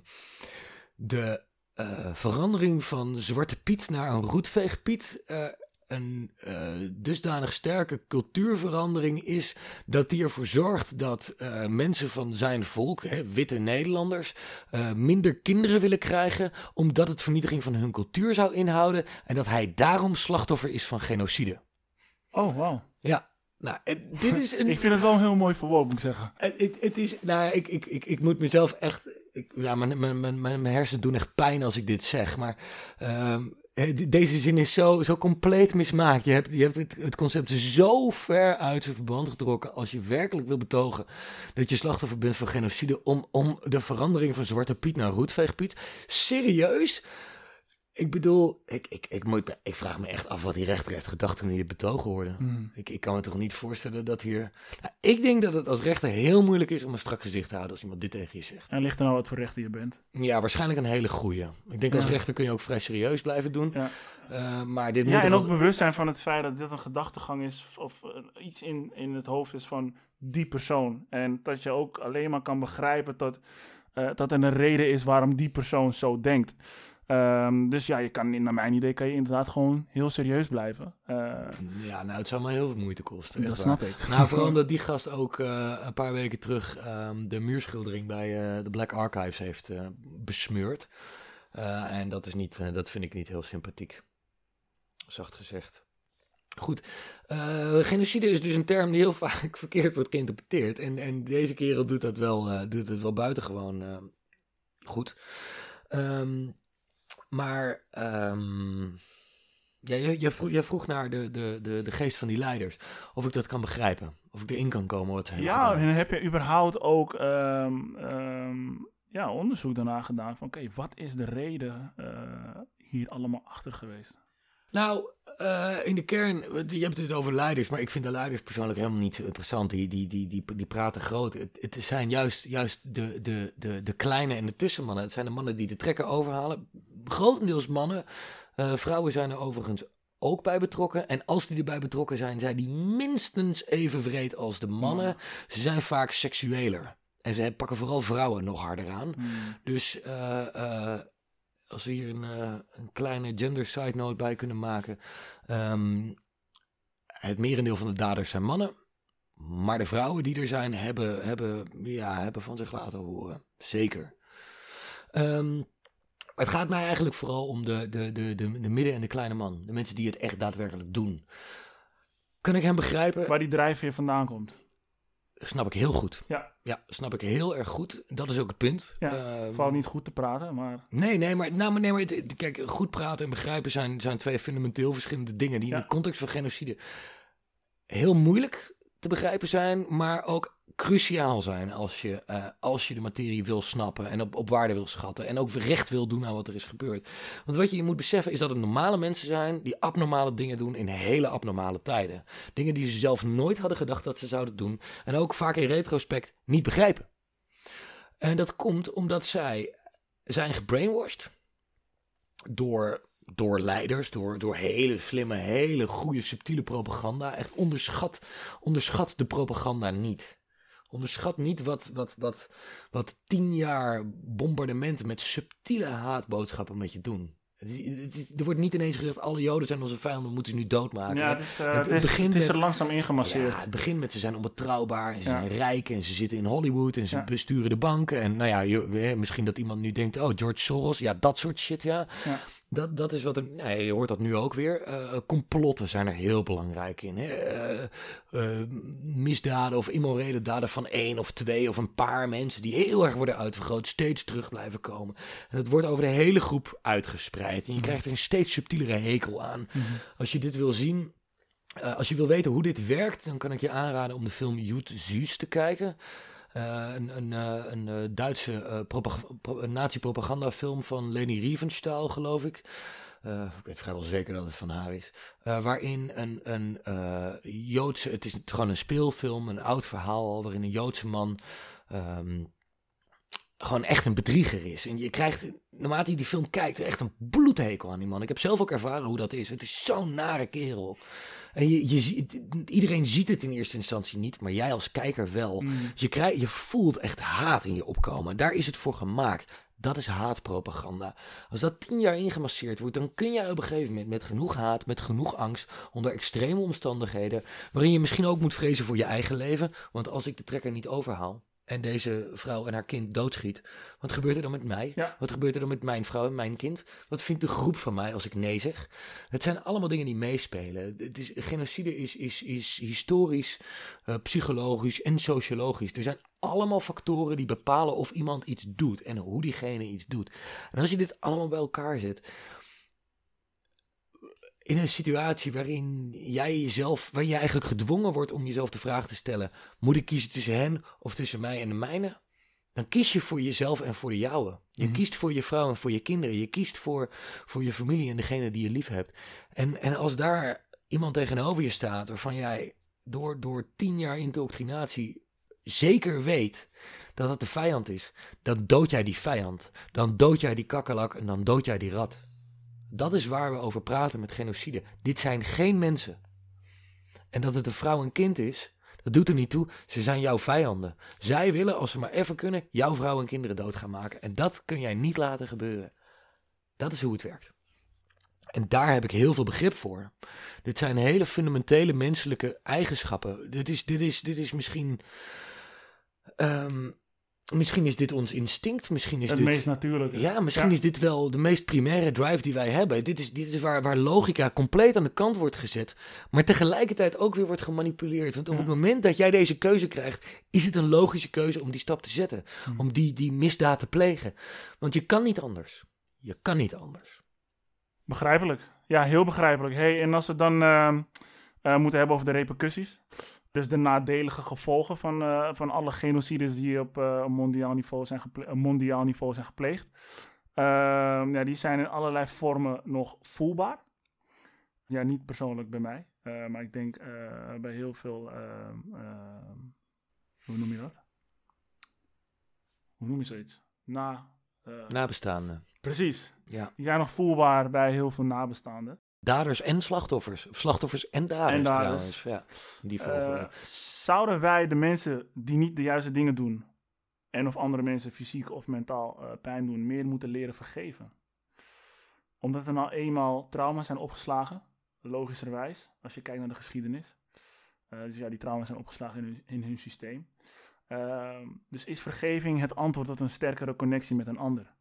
de eh, verandering van Zwarte Piet naar een roetveegpiet eh, een eh, dusdanig sterke cultuurverandering is dat die ervoor zorgt dat mensen van zijn volk, hè, witte Nederlanders, minder kinderen willen krijgen, omdat het vernietiging van hun cultuur zou inhouden en dat hij daarom slachtoffer is van genocide. Oh, wauw. Ja, nou, eh, dit is een. Ik vind het wel heel mooi verwoord, moet ik zeggen. Het, het, het is, nou, ik, ik, ik, ik moet mezelf echt, ik, ja, mijn, mijn, mijn, mijn hersenen doen echt pijn als ik dit zeg, maar ehm, eh, de- deze zin is zo, zo compleet mismaakt. Je hebt, je hebt het, het concept zo ver uit zijn verband getrokken als je werkelijk wil betogen dat je slachtoffer bent van genocide om, om de verandering van Zwarte Piet naar Roetveegpiet. Serieus? Ik bedoel, ik, ik, ik, moet, ik vraag me echt af wat die rechter heeft gedacht toen hij dit betogen hoorde. Hmm. Ik, ik kan me toch niet voorstellen dat hier... Nou, ik denk dat het als rechter heel moeilijk is om een strak gezicht te houden als iemand dit tegen je zegt. En ligt er nou wat voor rechter je bent? Ja, waarschijnlijk een hele goeie. Ik denk als rechter kun je ook vrij serieus blijven doen. Ja. Eh, maar dit moet Ja, en ook wel- bewust zijn van het feit dat dit een gedachtegang is of eh, iets in, in het hoofd is van die persoon. En dat je ook alleen maar kan begrijpen dat, eh, dat er een reden is waarom die persoon zo denkt. Ehm, dus ja, je kan, naar mijn idee kan je inderdaad gewoon heel serieus blijven. Eh, Ja, nou, het zou me heel veel moeite kosten. dat snap waar. ik. Nou, vooral omdat die gast ook eh, een paar weken terug ehm, de muurschildering bij eh, de Black Archives heeft besmeurd. En dat, is niet, dat vind ik niet heel sympathiek. Zacht gezegd. Goed, genocide is dus een term die heel vaak verkeerd wordt geïnterpreteerd. En, en deze kerel doet dat wel, doet het wel buitengewoon eh, goed. Ehm, maar ehm, ja, je, je, vroeg, je vroeg naar de, de, de, de geest van die leiders. Of ik dat kan begrijpen. Of ik erin kan komen wat ze Ja, gedaan. en heb je überhaupt ook ehm, ehm, ja, onderzoek daarna gedaan van oké, wat is de reden eh, hier allemaal achter geweest? Nou, eh, in de kern, je hebt het over leiders, maar ik vind de leiders persoonlijk helemaal niet zo interessant. Die, die, die, die, die praten groot. Het, het zijn juist, juist de, de, de, de kleine en de tussenmannen. Het zijn de mannen die de trekker overhalen. Grotendeels mannen. Eh, vrouwen zijn er overigens ook bij betrokken. En als die erbij betrokken zijn, zijn die minstens even vreed als de mannen. Ze zijn vaak seksueler. En ze pakken vooral vrouwen nog harder aan. Hmm. Dus eh, als we hier een, eh, een kleine gender side note bij kunnen maken. ehm, het merendeel van de daders zijn mannen. Maar de vrouwen die er zijn, hebben, hebben, ja, hebben van zich laten horen. Zeker. Ehm, het gaat mij eigenlijk vooral om de, de, de, de, de midden- en de kleine man. De mensen die het echt daadwerkelijk doen. Kan ik hem begrijpen? Waar die drijfveer vandaan komt. Snap ik heel goed. Ja. Ja, snap ik heel erg goed. Dat is ook het punt. Ja, Ehm, Vooral niet goed te praten, maar Nee, nee, maar, nou, maar, nee, maar het- kijk, goed praten en begrijpen zijn, zijn twee fundamenteel verschillende dingen die Ja. in de context van genocide heel moeilijk te begrijpen zijn, maar ook cruciaal zijn als je, eh, als je de materie wil snappen en op, op waarde wil schatten en ook recht wil doen aan wat er is gebeurd. Want wat je moet beseffen is dat het normale mensen zijn die abnormale dingen doen in hele abnormale tijden. Dingen die ze zelf nooit hadden gedacht dat ze zouden doen en ook vaak in retrospect niet begrijpen. En dat komt omdat zij zijn gebrainwashed door, door leiders, door, door hele slimme, hele goede, subtiele propaganda. Echt onderschat, onderschat de propaganda niet. Onderschat niet wat, wat, wat, wat tien jaar bombardementen met subtiele haatboodschappen met je doen. Het is- het is- er wordt niet ineens gezegd, alle joden zijn onze vijanden, we moeten ze nu doodmaken. Ja, het is, eh, Het- is, begint het is er langzaam ingemasseerd. Ja, het begint met ze zijn onbetrouwbaar en ze Ja. zijn rijk en ze zitten in Hollywood en ze Ja. besturen de banken. En nou ja, je, misschien dat iemand nu denkt, oh, George Soros, ja, dat soort shit, ja. Ja. Dat, dat is wat er, nou je hoort dat nu ook weer. Eh, complotten zijn er heel belangrijk in. Hè? Eh, misdaden of immorele daden van één of twee of een paar mensen die heel erg worden uitvergroot, steeds terug blijven komen. En het wordt over de hele groep uitgespreid. En je krijgt er een steeds subtielere hekel aan. Als je dit wil zien, als je wil weten hoe dit werkt, dan kan ik je aanraden om de film Jut Süß te kijken. Eh, een, een, eh, een eh, Duitse nazi-propagandafilm van Leni Riefenstahl, geloof ik. Ik weet vrijwel zeker dat het van haar is. Waarin een, een Joodse, het is gewoon een speelfilm, een oud verhaal al, waarin een Joodse man ehm, gewoon echt een bedrieger is. En je krijgt, naarmate je die film kijkt, echt een bloedhekel aan die man. Ik heb zelf ook ervaren hoe dat is. Het is zo'n nare kerel. En je, je, iedereen ziet het in eerste instantie niet, maar jij als kijker wel. Mm. Dus je, krijgt, je voelt echt haat in je opkomen. Daar is het voor gemaakt. Dat is haatpropaganda. Als dat tien jaar ingemasseerd wordt, dan kun je op een gegeven moment met genoeg haat, met genoeg angst, onder extreme omstandigheden, waarin je misschien ook moet vrezen voor je eigen leven. Want als ik de trekker niet overhaal en deze vrouw en haar kind doodschiet, wat gebeurt er dan met mij? Ja. Wat gebeurt er dan met mijn vrouw en mijn kind? Wat vindt de groep van mij als ik nee zeg? Het zijn allemaal dingen die meespelen. Het is, genocide is, is, is historisch, eh, psychologisch en sociologisch. Er zijn allemaal factoren die bepalen of iemand iets doet en hoe diegene iets doet. En als je dit allemaal bij elkaar zet, in een situatie waarin jij jezelf, waarin je eigenlijk gedwongen wordt om jezelf de vraag te stellen: moet ik kiezen tussen hen of tussen mij en de mijne? Dan kies je voor jezelf en voor de jouwe. Je Mhm. kiest voor je vrouw en voor je kinderen. Je kiest voor, voor je familie en degene die je lief hebt. En, en als daar iemand tegenover je staat waarvan jij door, door tien jaar indoctrinatie zeker weet dat het de vijand is, dan dood jij die vijand. Dan dood jij die kakkerlak en dan dood jij die rat. Dat is waar we over praten met genocide. Dit zijn geen mensen. En dat het een vrouw en kind is, dat doet er niet toe. Ze zijn jouw vijanden. Zij willen, als ze maar even kunnen, jouw vrouw en kinderen dood gaan maken. En dat kun jij niet laten gebeuren. Dat is hoe het werkt. En daar heb ik heel veel begrip voor. Dit zijn hele fundamentele menselijke eigenschappen. Dit is, dit is, dit is misschien. ehm, misschien is dit ons instinct. Misschien is het dit. meest natuurlijke. Ja, misschien Ja. is dit wel de meest primaire drive die wij hebben. Dit is, dit is waar, waar logica compleet aan de kant wordt gezet, maar tegelijkertijd ook weer wordt gemanipuleerd. Want op Ja. het moment dat jij deze keuze krijgt, is het een logische keuze om die stap te zetten. Hmm. Om die, die misdaad te plegen. Want je kan niet anders. Je kan niet anders. Begrijpelijk. Ja, heel begrijpelijk. Hey, en als we het dan ehm, eh, moeten hebben over de repercussies. Dus de nadelige gevolgen van, eh, van alle genocides die op eh, mondiaal, niveau zijn mondiaal niveau zijn gepleegd. Ehm, ja, die zijn in allerlei vormen nog voelbaar. Ja, niet persoonlijk bij mij. eh, maar ik denk bij heel veel. ehm, ehm, hoe noem je dat? Hoe noem je zoiets? Na. Nabestaanden. Precies. Ja. Die zijn nog voelbaar bij heel veel nabestaanden. Daders en slachtoffers. Of Slachtoffers en daders, En daders. trouwens. Ja, die. Eh, zouden wij de mensen die niet de juiste dingen doen, en of andere mensen fysiek of mentaal eh, pijn doen, meer moeten leren vergeven? Omdat er nou eenmaal trauma's zijn opgeslagen, logischerwijs, als je kijkt naar de geschiedenis. Eh, dus ja, die trauma's zijn opgeslagen in hun, in hun systeem. Ehm, dus is vergeving het antwoord tot een sterkere connectie met een ander?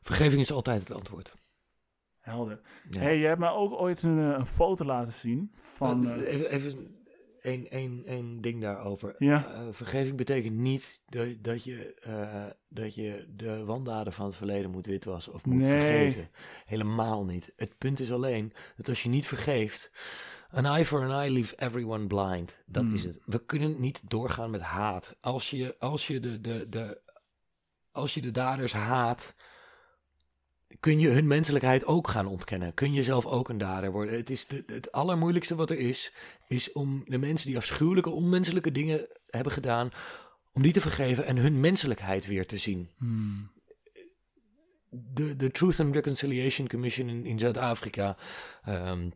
Vergeving is altijd het antwoord. Helder. Ja. hey, je hebt mij ook ooit een, eh, een foto laten zien van... Eh, even even één, één, één ding daarover. Ja. Eh, vergeving betekent niet dat, dat, je, eh, dat je de wandaden van het verleden moet witwassen of moet Nee. vergeten. Helemaal niet. Het punt is alleen dat als je niet vergeeft. An eye for an eye leaves everyone blind. Dat Hmm. is het. We kunnen niet doorgaan met haat. Als je, als je, de, de, de, als je de daders haat, kun je hun menselijkheid ook gaan ontkennen. Kun je zelf ook een dader worden. Het, is de, het allermoeilijkste wat er is, is om de mensen die afschuwelijke, onmenselijke dingen hebben gedaan, om die te vergeven en hun menselijkheid weer te zien. hmm, De, de Truth and Reconciliation Commission in, in Zuid-Afrika, ehm,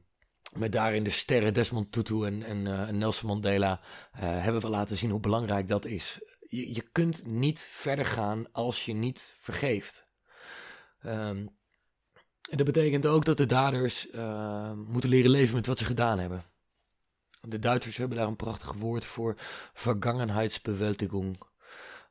met daarin de sterren Desmond Tutu en, en eh, Nelson Mandela eh, hebben we laten zien hoe belangrijk dat is. Je, je kunt niet verder gaan als je niet vergeeft. Ehm, en dat betekent ook dat de daders eh, moeten leren leven met wat ze gedaan hebben. De Duitsers hebben daar een prachtig woord voor, Vergangenheitsbewältigung.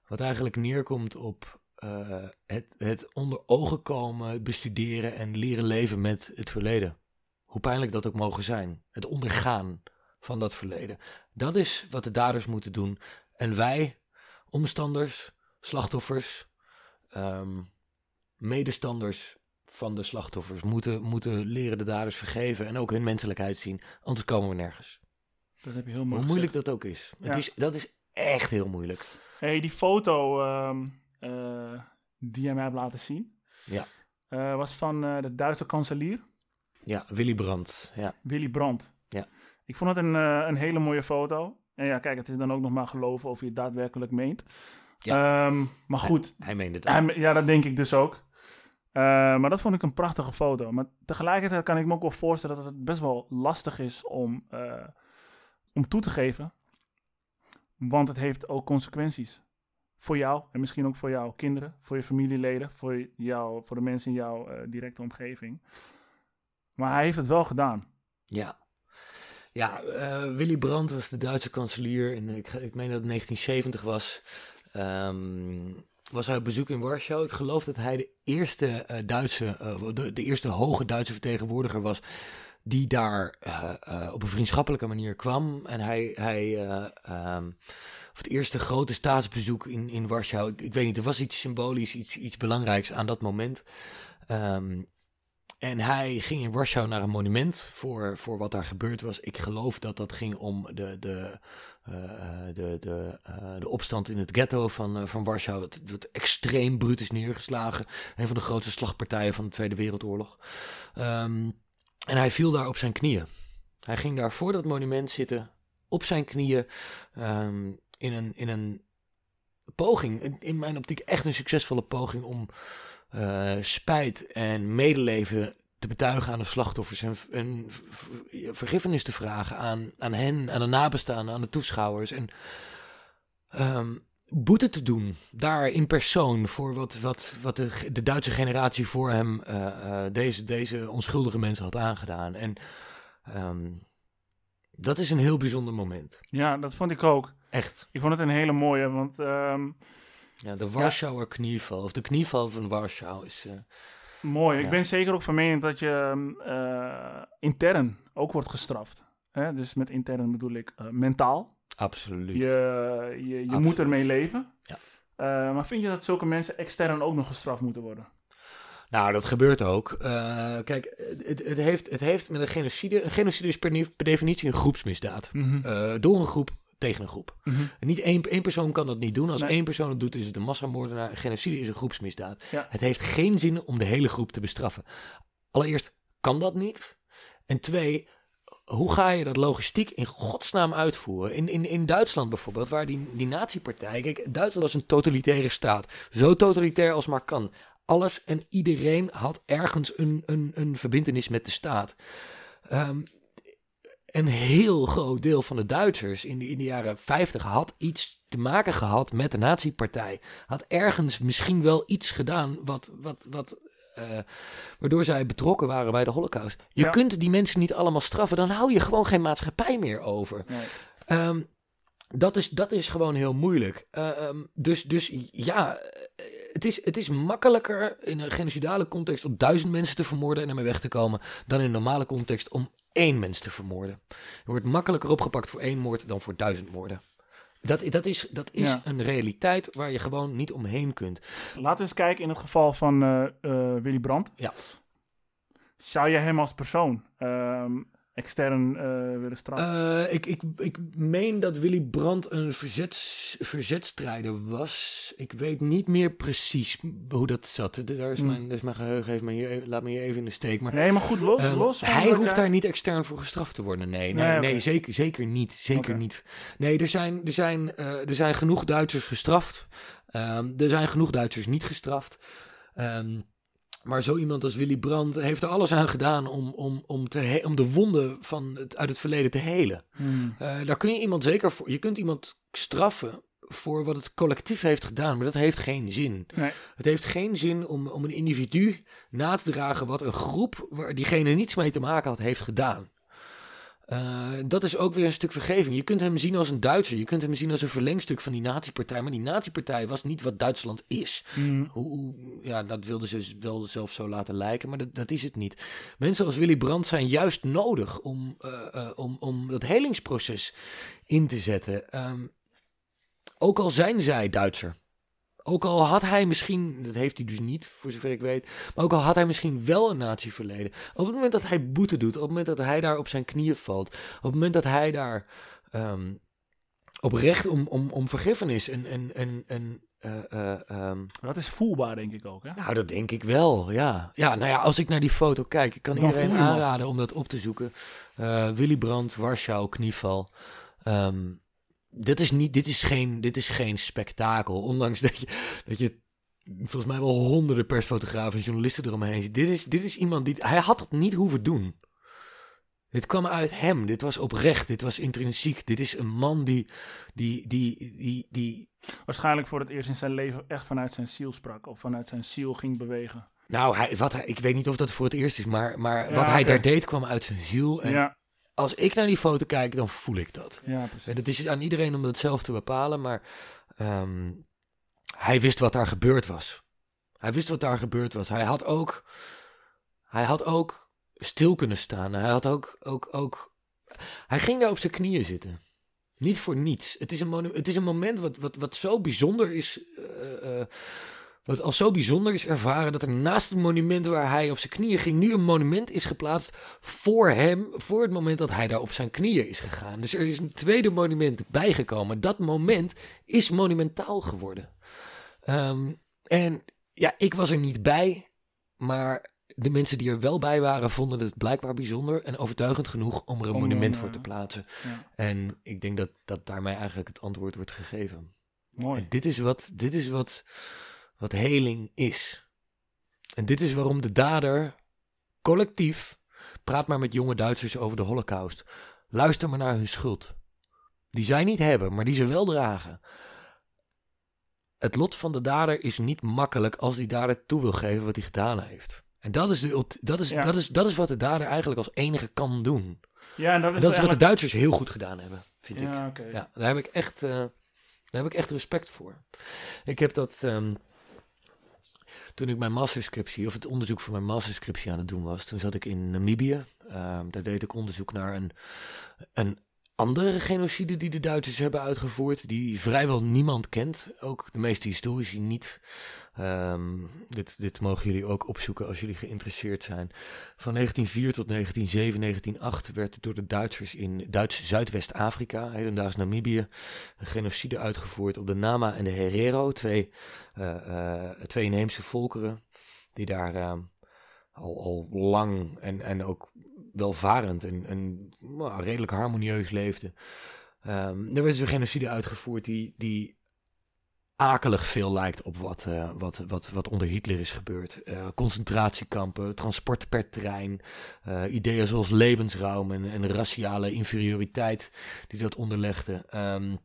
Wat eigenlijk neerkomt op eh, het, het onder ogen komen, bestuderen en leren leven met het verleden. Hoe pijnlijk dat ook mogen zijn. Het ondergaan van dat verleden. Dat is wat de daders moeten doen. En wij, omstanders, slachtoffers, ehm, medestanders van de slachtoffers, moeten, moeten leren de daders vergeven en ook hun menselijkheid zien. Anders komen we nergens. Dat heb je heel mooi Hoe moeilijk gezegd. dat ook is. Ja. Het is dat is echt heel moeilijk. hey, die foto ehm, eh, die jij mij hebt laten zien, Ja. eh, was van eh, de Duitse kanselier Ja, Willy Brandt. Ja. Willy Brandt. Ja. Ik vond het een, een hele mooie foto. En ja, kijk, het is dan ook nog maar geloven of je het daadwerkelijk meent. Ehm, maar goed, Hij meende dat. hij- ja, dat denk ik dus ook. Eh, maar dat vond ik een prachtige foto. Maar tegelijkertijd kan ik me ook wel voorstellen dat het best wel lastig is om, eh, om toe te geven. Want het heeft ook consequenties. Voor jou en misschien ook voor jouw kinderen, voor je familieleden, voor, jou, voor de mensen in jouw eh, directe omgeving. Maar hij heeft het wel gedaan. Ja. Ja, Willy Brandt was de Duitse kanselier. In, ik, ik meen dat het 1970 was. Ehm, was hij op bezoek in Warschau. Ik geloof dat hij de eerste eh, Duitse, eh, de, de eerste hoge Duitse vertegenwoordiger was. Die daar eh, op een vriendschappelijke manier kwam. En hij, hij eh, ehm, of het eerste grote staatsbezoek in, in Warschau. Ik, ik weet niet, er was iets symbolisch, iets, iets belangrijks aan dat moment. Ehm, en hij ging in Warschau naar een monument voor, voor wat daar gebeurd was. Ik geloof dat dat ging om de, de, de, de, eh, de opstand in het ghetto van, eh, van Warschau. Dat, extreem bruut is neergeslagen. Een van de grootste slagpartijen van de Tweede Wereldoorlog. Ehm, en hij viel daar op zijn knieën. Hij ging daar voor dat monument zitten, op zijn knieën, ehm, in, een, in een poging, in- mijn optiek echt een succesvolle poging om eh, spijt en medeleven te betuigen aan de slachtoffers en, en v- v- vergiffenis te vragen aan, aan hen, aan de nabestaanden, aan de toeschouwers. En ehm, boete te doen, daar in persoon, voor wat, wat, wat de, de Duitse generatie voor hem eh, eh, deze, deze onschuldige mensen had aangedaan. En ehm, dat is een heel bijzonder moment. Ja, dat vond ik ook. Echt. Ik vond het een hele mooie, want ehm, Ja, de Warschauer knieval, of de knieval van Warschau is... eh, mooi. Ik ben zeker ook van mening dat je ehm, eh, intern ook wordt gestraft. Hè? Dus met intern bedoel ik eh, mentaal. absoluut. Je, je, je Absoluut. moet ermee leven. Ja. Eh, maar vind je dat zulke mensen extern ook nog gestraft moeten worden? Nou, dat gebeurt ook. Kijk, het, het, heeft, het heeft met een genocide... Een genocide is per, per definitie een groepsmisdaad. Mhm. Door een groep tegen een groep. Mhm. En niet één, één persoon kan dat niet doen. Als Nee. één persoon het doet, is het een massamoordenaar. Genocide is een groepsmisdaad. Ja. Het heeft geen zin om de hele groep te bestraffen. Allereerst kan dat niet. En twee, hoe ga je dat logistiek in godsnaam uitvoeren? In, in, in Duitsland bijvoorbeeld, waar die, die nazi-partij... Kijk, Duitsland was een totalitaire staat. Zo totalitair als maar kan. Alles en iedereen had ergens een, een, een verbintenis met de staat. Ehm, een heel groot deel van de Duitsers in de, in de jaren 50 had iets te maken gehad met de nazi-partij. Had ergens misschien wel iets gedaan wat, wat, wat, eh, waardoor zij betrokken waren bij de holocaust. Je Ja. kunt die mensen niet allemaal straffen, dan hou je gewoon geen maatschappij meer over. Nee. Ehm, dat, is, dat is gewoon heel moeilijk. Eh, ehm, dus, dus ja, eh, het is, het is makkelijker in een genocidale context om duizend mensen te vermoorden en ermee weg te komen, dan in een normale context om één mens te vermoorden. Je wordt makkelijker opgepakt voor één moord dan voor duizend moorden. Dat, dat is, dat is Ja. een realiteit waar je gewoon niet omheen kunt. Laten we eens kijken in het geval van eh, eh, Willy Brandt. Ja. Zou je hem als persoon ehm, extern eh, willen straffen? Eh, ik, ik, ik meen dat Willy Brandt een verzets, verzetstrijder was. Ik weet niet meer precies hoe dat zat. Daar is Hmm. mijn, daar is mijn geheugen heeft me hier, laat me hier even in de steek. Maar nee, maar goed, los, Ehm, los hij hoeft daar niet extern voor gestraft te worden. Nee, nee, Nee, zeker, zeker niet. Zeker niet. Nee, er zijn, er, zijn, eh, er zijn genoeg Duitsers gestraft. Ehm, er zijn genoeg Duitsers niet gestraft. Ehm, Maar zo iemand als Willy Brandt heeft er alles aan gedaan om, om, om, te om de wonden van het, uit het verleden te helen. Hmm. Eh, daar kun je iemand zeker voor. Je kunt iemand straffen voor wat het collectief heeft gedaan, maar dat heeft geen zin. Nee. Het heeft geen zin om, om een individu na te dragen wat een groep waar diegene niets mee te maken had, heeft gedaan. Eh, dat is ook weer een stuk vergeving. Je kunt hem zien als een Duitser. Je kunt hem zien als een verlengstuk van die nazi-partij. Maar die nazi-partij was niet wat Duitsland is. Hoe, hoe- ja, dat wilden ze wel zelf zo laten lijken, maar dat, dat is het niet. Mensen als Willy Brandt zijn juist nodig om, eh, eh, om, om dat helingsproces in te zetten. Ehm, ook al zijn zij Duitser. Ook al had hij misschien, dat heeft hij dus niet, voor zover ik weet, maar ook al had hij misschien wel een natieverleden. Op het moment dat hij boete doet, op het moment dat hij daar op zijn knieën valt, op het moment dat hij daar ehm, oprecht om, om, om vergiffenis en, en, en, en eh, eh, ehm, Dat is voelbaar, denk ik ook. Hè? nou, dat denk ik wel, ja. Ja, nou ja, als ik naar die foto kijk, ik kan iedereen aanraden om dat op te zoeken. Eh, Willy Brandt, Warschau, knieval. Ehm, dit, is niet, dit, is geen, dit is geen spektakel, ondanks dat je, dat je volgens mij wel honderden persfotografen en journalisten eromheen ziet. Dit is, dit is iemand die, hij had het niet hoeven doen. Dit kwam uit hem, dit was oprecht, dit was intrinsiek. Dit is een man die, die, die, die, die Waarschijnlijk voor het eerst in zijn leven echt vanuit zijn ziel sprak. Of vanuit zijn ziel ging bewegen. Nou, hij, wat hij, ik weet niet of dat voor het eerst is, maar, maar Ja, wat hij daar deed kwam uit zijn ziel. En Ja, als ik naar die foto kijk, dan voel ik dat. ja, precies. En het is aan iedereen om dat zelf te bepalen, maar ehm, hij wist wat daar gebeurd was. Hij wist wat daar gebeurd was. Hij had ook, hij had ook stil kunnen staan. Hij had ook, ook, ook, hij ging daar op zijn knieën zitten. Niet voor niets. Het is een, het is een moment wat, wat, wat zo bijzonder is. eh, wat als zo bijzonder is ervaren dat er naast het monument waar hij op zijn knieën ging, nu een monument is geplaatst voor hem, voor het moment dat hij daar op zijn knieën is gegaan. Dus er is een tweede monument bijgekomen. Dat moment is monumentaal geworden. Ehm, en ja, ik was er niet bij, maar de mensen die er wel bij waren vonden het blijkbaar bijzonder en overtuigend genoeg om er een monument eh, voor te plaatsen. Ja. En ik denk dat, dat daarmee eigenlijk het antwoord wordt gegeven. Mooi. En dit is wat, dit is wat, wat heling is. En dit is waarom de dader collectief praat maar met jonge Duitsers over de Holocaust. Luister maar naar hun schuld. Die zij niet hebben, maar die ze wel dragen. Het lot van de dader is niet makkelijk als die dader toe wil geven wat hij gedaan heeft. En dat is, de, dat, is, Ja. dat, is, dat is wat de dader eigenlijk als enige kan doen. Ja, en dat is, En dat is wat de Duitsers heel goed gedaan hebben, vind ik. Ja, oké. Ja, daar heb ik echt, eh, daar heb ik echt respect voor. Ik heb dat ehm, toen ik mijn masterscriptie, of het onderzoek voor mijn masterscriptie aan het doen was, toen zat ik in Namibië. Ehm, daar deed ik onderzoek naar een, een andere genocide die de Duitsers hebben uitgevoerd, die vrijwel niemand kent. Ook de meeste historici niet. Ehm, dit, dit mogen jullie ook opzoeken als jullie geïnteresseerd zijn. Van 1904 tot 1907, 1908 werd door de Duitsers in Duits Zuidwest-Afrika, hedendaags Namibië, een genocide uitgevoerd op de Nama en de Herero, twee, eh, eh, twee inheemse volkeren die daar eh, al, al lang en, en ook welvarend en, en nou, redelijk harmonieus leefden. Ehm, er werd dus een genocide uitgevoerd die, die akelig veel lijkt op wat, eh, wat, wat, wat onder Hitler is gebeurd. Eh, concentratiekampen, transport per trein, eh, ideeën zoals levensruim en, en raciale inferioriteit die dat onderlegden. Ehm,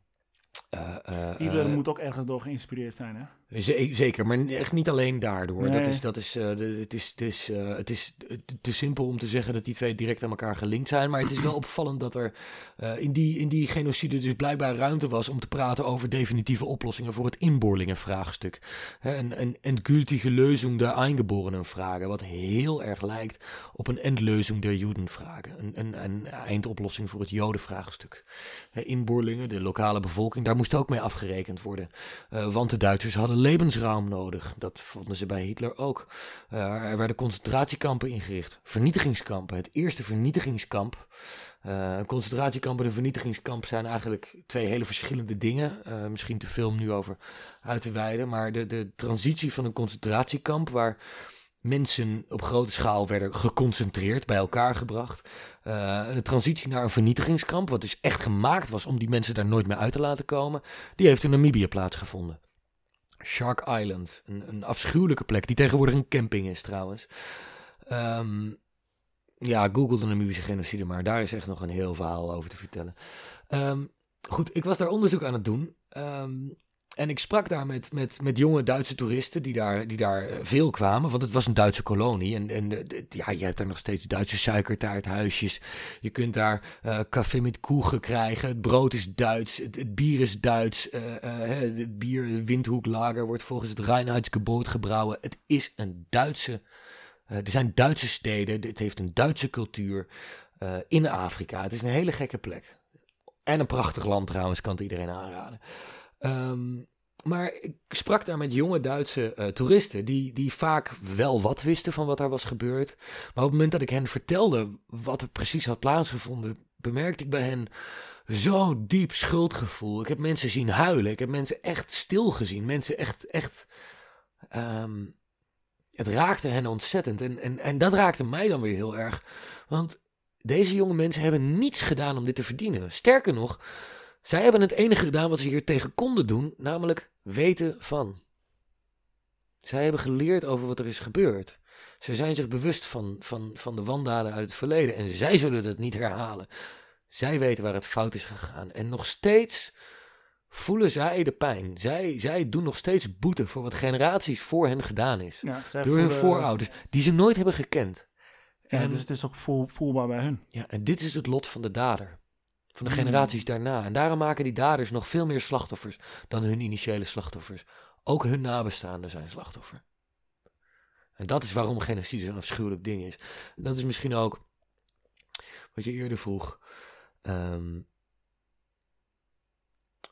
eh, eh, Hitler eh, moet ook ergens door geïnspireerd zijn, hè? Ze- zeker, maar echt niet alleen daardoor. Nee. Dat is, dat is, eh, de- het, is, het, is, eh, het is te- simpel om te zeggen dat die twee direct aan elkaar gelinkt zijn. Maar het is wel opvallend dat er eh, in, die, in die genocide dus blijkbaar ruimte was om te praten over definitieve oplossingen voor het inboorlingenvraagstuk. Een, een endgültige Lösung der Eingeborenen vragen, wat heel erg lijkt op een Endlösung der Juden vragen. Een, een, een eindoplossing voor het Jodenvraagstuk. Inboorlingen, de lokale bevolking, daar moest ook mee afgerekend worden. Want de Duitsers hadden levensruim nodig. Dat vonden ze bij Hitler ook. Eh, er werden concentratiekampen ingericht. Vernietigingskampen. Het eerste vernietigingskamp. Eh, een concentratiekamp en een vernietigingskamp zijn eigenlijk twee hele verschillende dingen. Eh, misschien te veel om nu over uit te wijden. Maar de, de transitie van een concentratiekamp waar mensen op grote schaal werden geconcentreerd, bij elkaar gebracht. Eh, de transitie naar een vernietigingskamp, wat dus echt gemaakt was om die mensen daar nooit meer uit te laten komen, die heeft in Namibië plaatsgevonden. Shark Island. Een, een afschuwelijke plek, die tegenwoordig een camping is trouwens. Ehm, ja, google de Namibische genocide, maar daar is echt nog een heel verhaal over te vertellen. Ehm, goed, ik was daar onderzoek aan het doen. Ehm, en ik sprak daar met, met, met jonge Duitse toeristen die daar, die daar eh, veel kwamen. Want het was een Duitse kolonie. En, en eh, ja, je hebt daar nog steeds Duitse suikertaarthuisjes. Je kunt daar eh café met koegen krijgen. Het brood is Duits. Het, bier is Duits. het bier, het Windhoeklager, wordt volgens het Reinheitsgebot gebrouwen. Het is een Duitse... er zijn Duitse steden. Het heeft een Duitse cultuur in Afrika. Het is een hele gekke plek. En een prachtig land trouwens, kan het iedereen aanraden. Ehm, maar ik sprak daar met jonge Duitse eh, toeristen die, die vaak wel wat wisten van wat daar was gebeurd. Maar op het moment dat ik hen vertelde wat er precies had plaatsgevonden, bemerkte ik bij hen zo diep schuldgevoel. Ik heb mensen zien huilen. Ik heb mensen echt stil gezien. Mensen echt, echt. ehm, het raakte hen ontzettend. En, en, en dat raakte mij dan weer heel erg. Want deze jonge mensen hebben niets gedaan om dit te verdienen. Sterker nog, zij hebben het enige gedaan wat ze hier tegen konden doen, namelijk weten van. Zij hebben geleerd over wat er is gebeurd. Ze zijn zich bewust van, van, van de wandaden uit het verleden en zij zullen dat niet herhalen. Zij weten waar het fout is gegaan. En nog steeds voelen zij de pijn. Zij, zij doen nog steeds boete voor wat generaties voor hen gedaan is. Ja, Door hun voorouders, die ze nooit hebben gekend. Ja, En- dus het is ook voel, voelbaar bij hun. Ja, en dit is het lot van de dader. Van de generaties daarna. En daarom maken die daders nog veel meer slachtoffers dan hun initiële slachtoffers. Ook hun nabestaanden zijn slachtoffer. En dat is waarom genocide zo'n afschuwelijk ding is. En dat is misschien ook wat je eerder vroeg. ehm,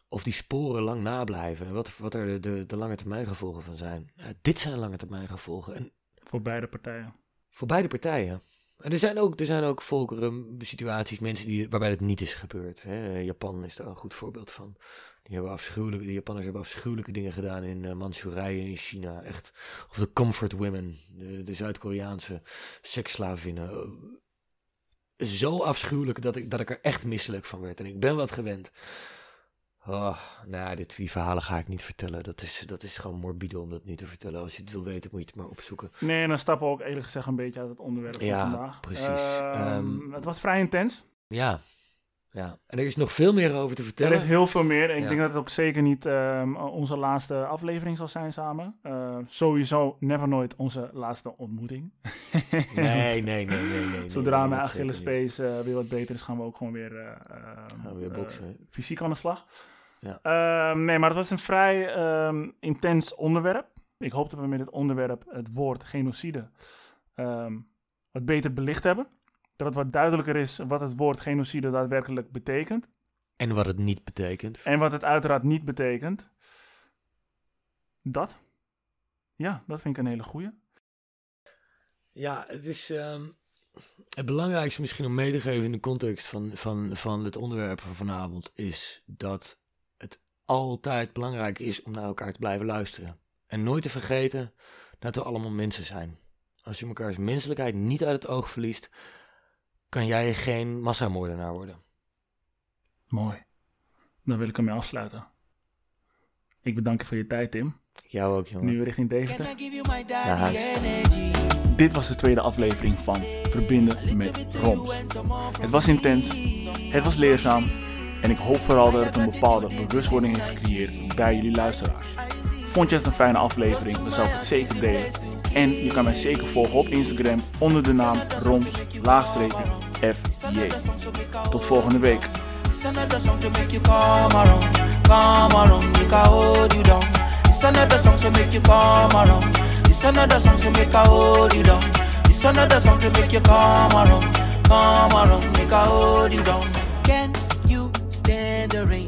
of die sporen lang nablijven. En wat, wat er de, de, de lange termijn gevolgen van zijn. Dit zijn lange termijn gevolgen. En Voor beide partijen. voor beide partijen. Er zijn ook, er zijn ook volkeren, situaties, mensen die, waarbij het niet is gebeurd. Hè. Japan is daar een goed voorbeeld van. Die hebben afschuwelijke, de Japanners hebben afschuwelijke dingen gedaan in uh, in China. Echt. Of de comfort women, de, Zuid-Koreaanse seksslavinnen. Zo afschuwelijk dat ik, dat ik er echt misselijk van werd. En ik ben wat gewend. Oh, nou, dit, die verhalen ga ik niet vertellen. Dat is, dat is gewoon morbide om dat nu te vertellen. Als je het wil weten, moet je het maar opzoeken. Nee, en dan stappen we ook eerlijk gezegd een beetje uit het onderwerp van Ja, vandaag. precies. Ehm, Ehm, het was vrij intens. Ja, ja. En er is nog veel meer over te Er vertellen. is heel veel meer. Ik Ja. denk dat het ook zeker niet ehm, onze laatste aflevering zal zijn samen. Sowieso never nooit onze laatste ontmoeting. Nee, nee, nee, nee, nee. Zodra nee, mijn. Achillespees eh weer wat beter is, gaan we ook gewoon weer, eh, Gaan we weer eh, boksen, fysiek aan de slag. Ja. Ehm, nee, maar het was een vrij ehm, intens onderwerp. Ik hoop dat we met dit onderwerp het woord genocide ehm, wat beter belicht hebben. Dat het wat duidelijker is wat het woord genocide daadwerkelijk betekent. En wat het niet betekent. En wat het uiteraard niet betekent. Dat. Ja, dat vind ik een hele goeie. Ja, het is ehm, het belangrijkste misschien om mee te geven in de context van, van, van het onderwerp van vanavond is dat het altijd belangrijk is om naar elkaar te blijven luisteren. En nooit te vergeten dat we allemaal mensen zijn. Als je elkaars menselijkheid niet uit het oog verliest, kan jij geen massamoordenaar worden. Mooi. Dan wil ik ermee afsluiten. Ik bedank je voor je tijd, Tim. Jou ook, jongen. Nu richting Deventer. Dit was de tweede aflevering van Verbinden met Roms. Het was intens, het was leerzaam en ik hoop vooral dat het een bepaalde bewustwording heeft gecreëerd bij jullie luisteraars. Vond je het een fijne aflevering, dan zou ik het zeker delen. En je kan mij zeker volgen op Instagram onder de naam roms-fj. Tot volgende week. meandering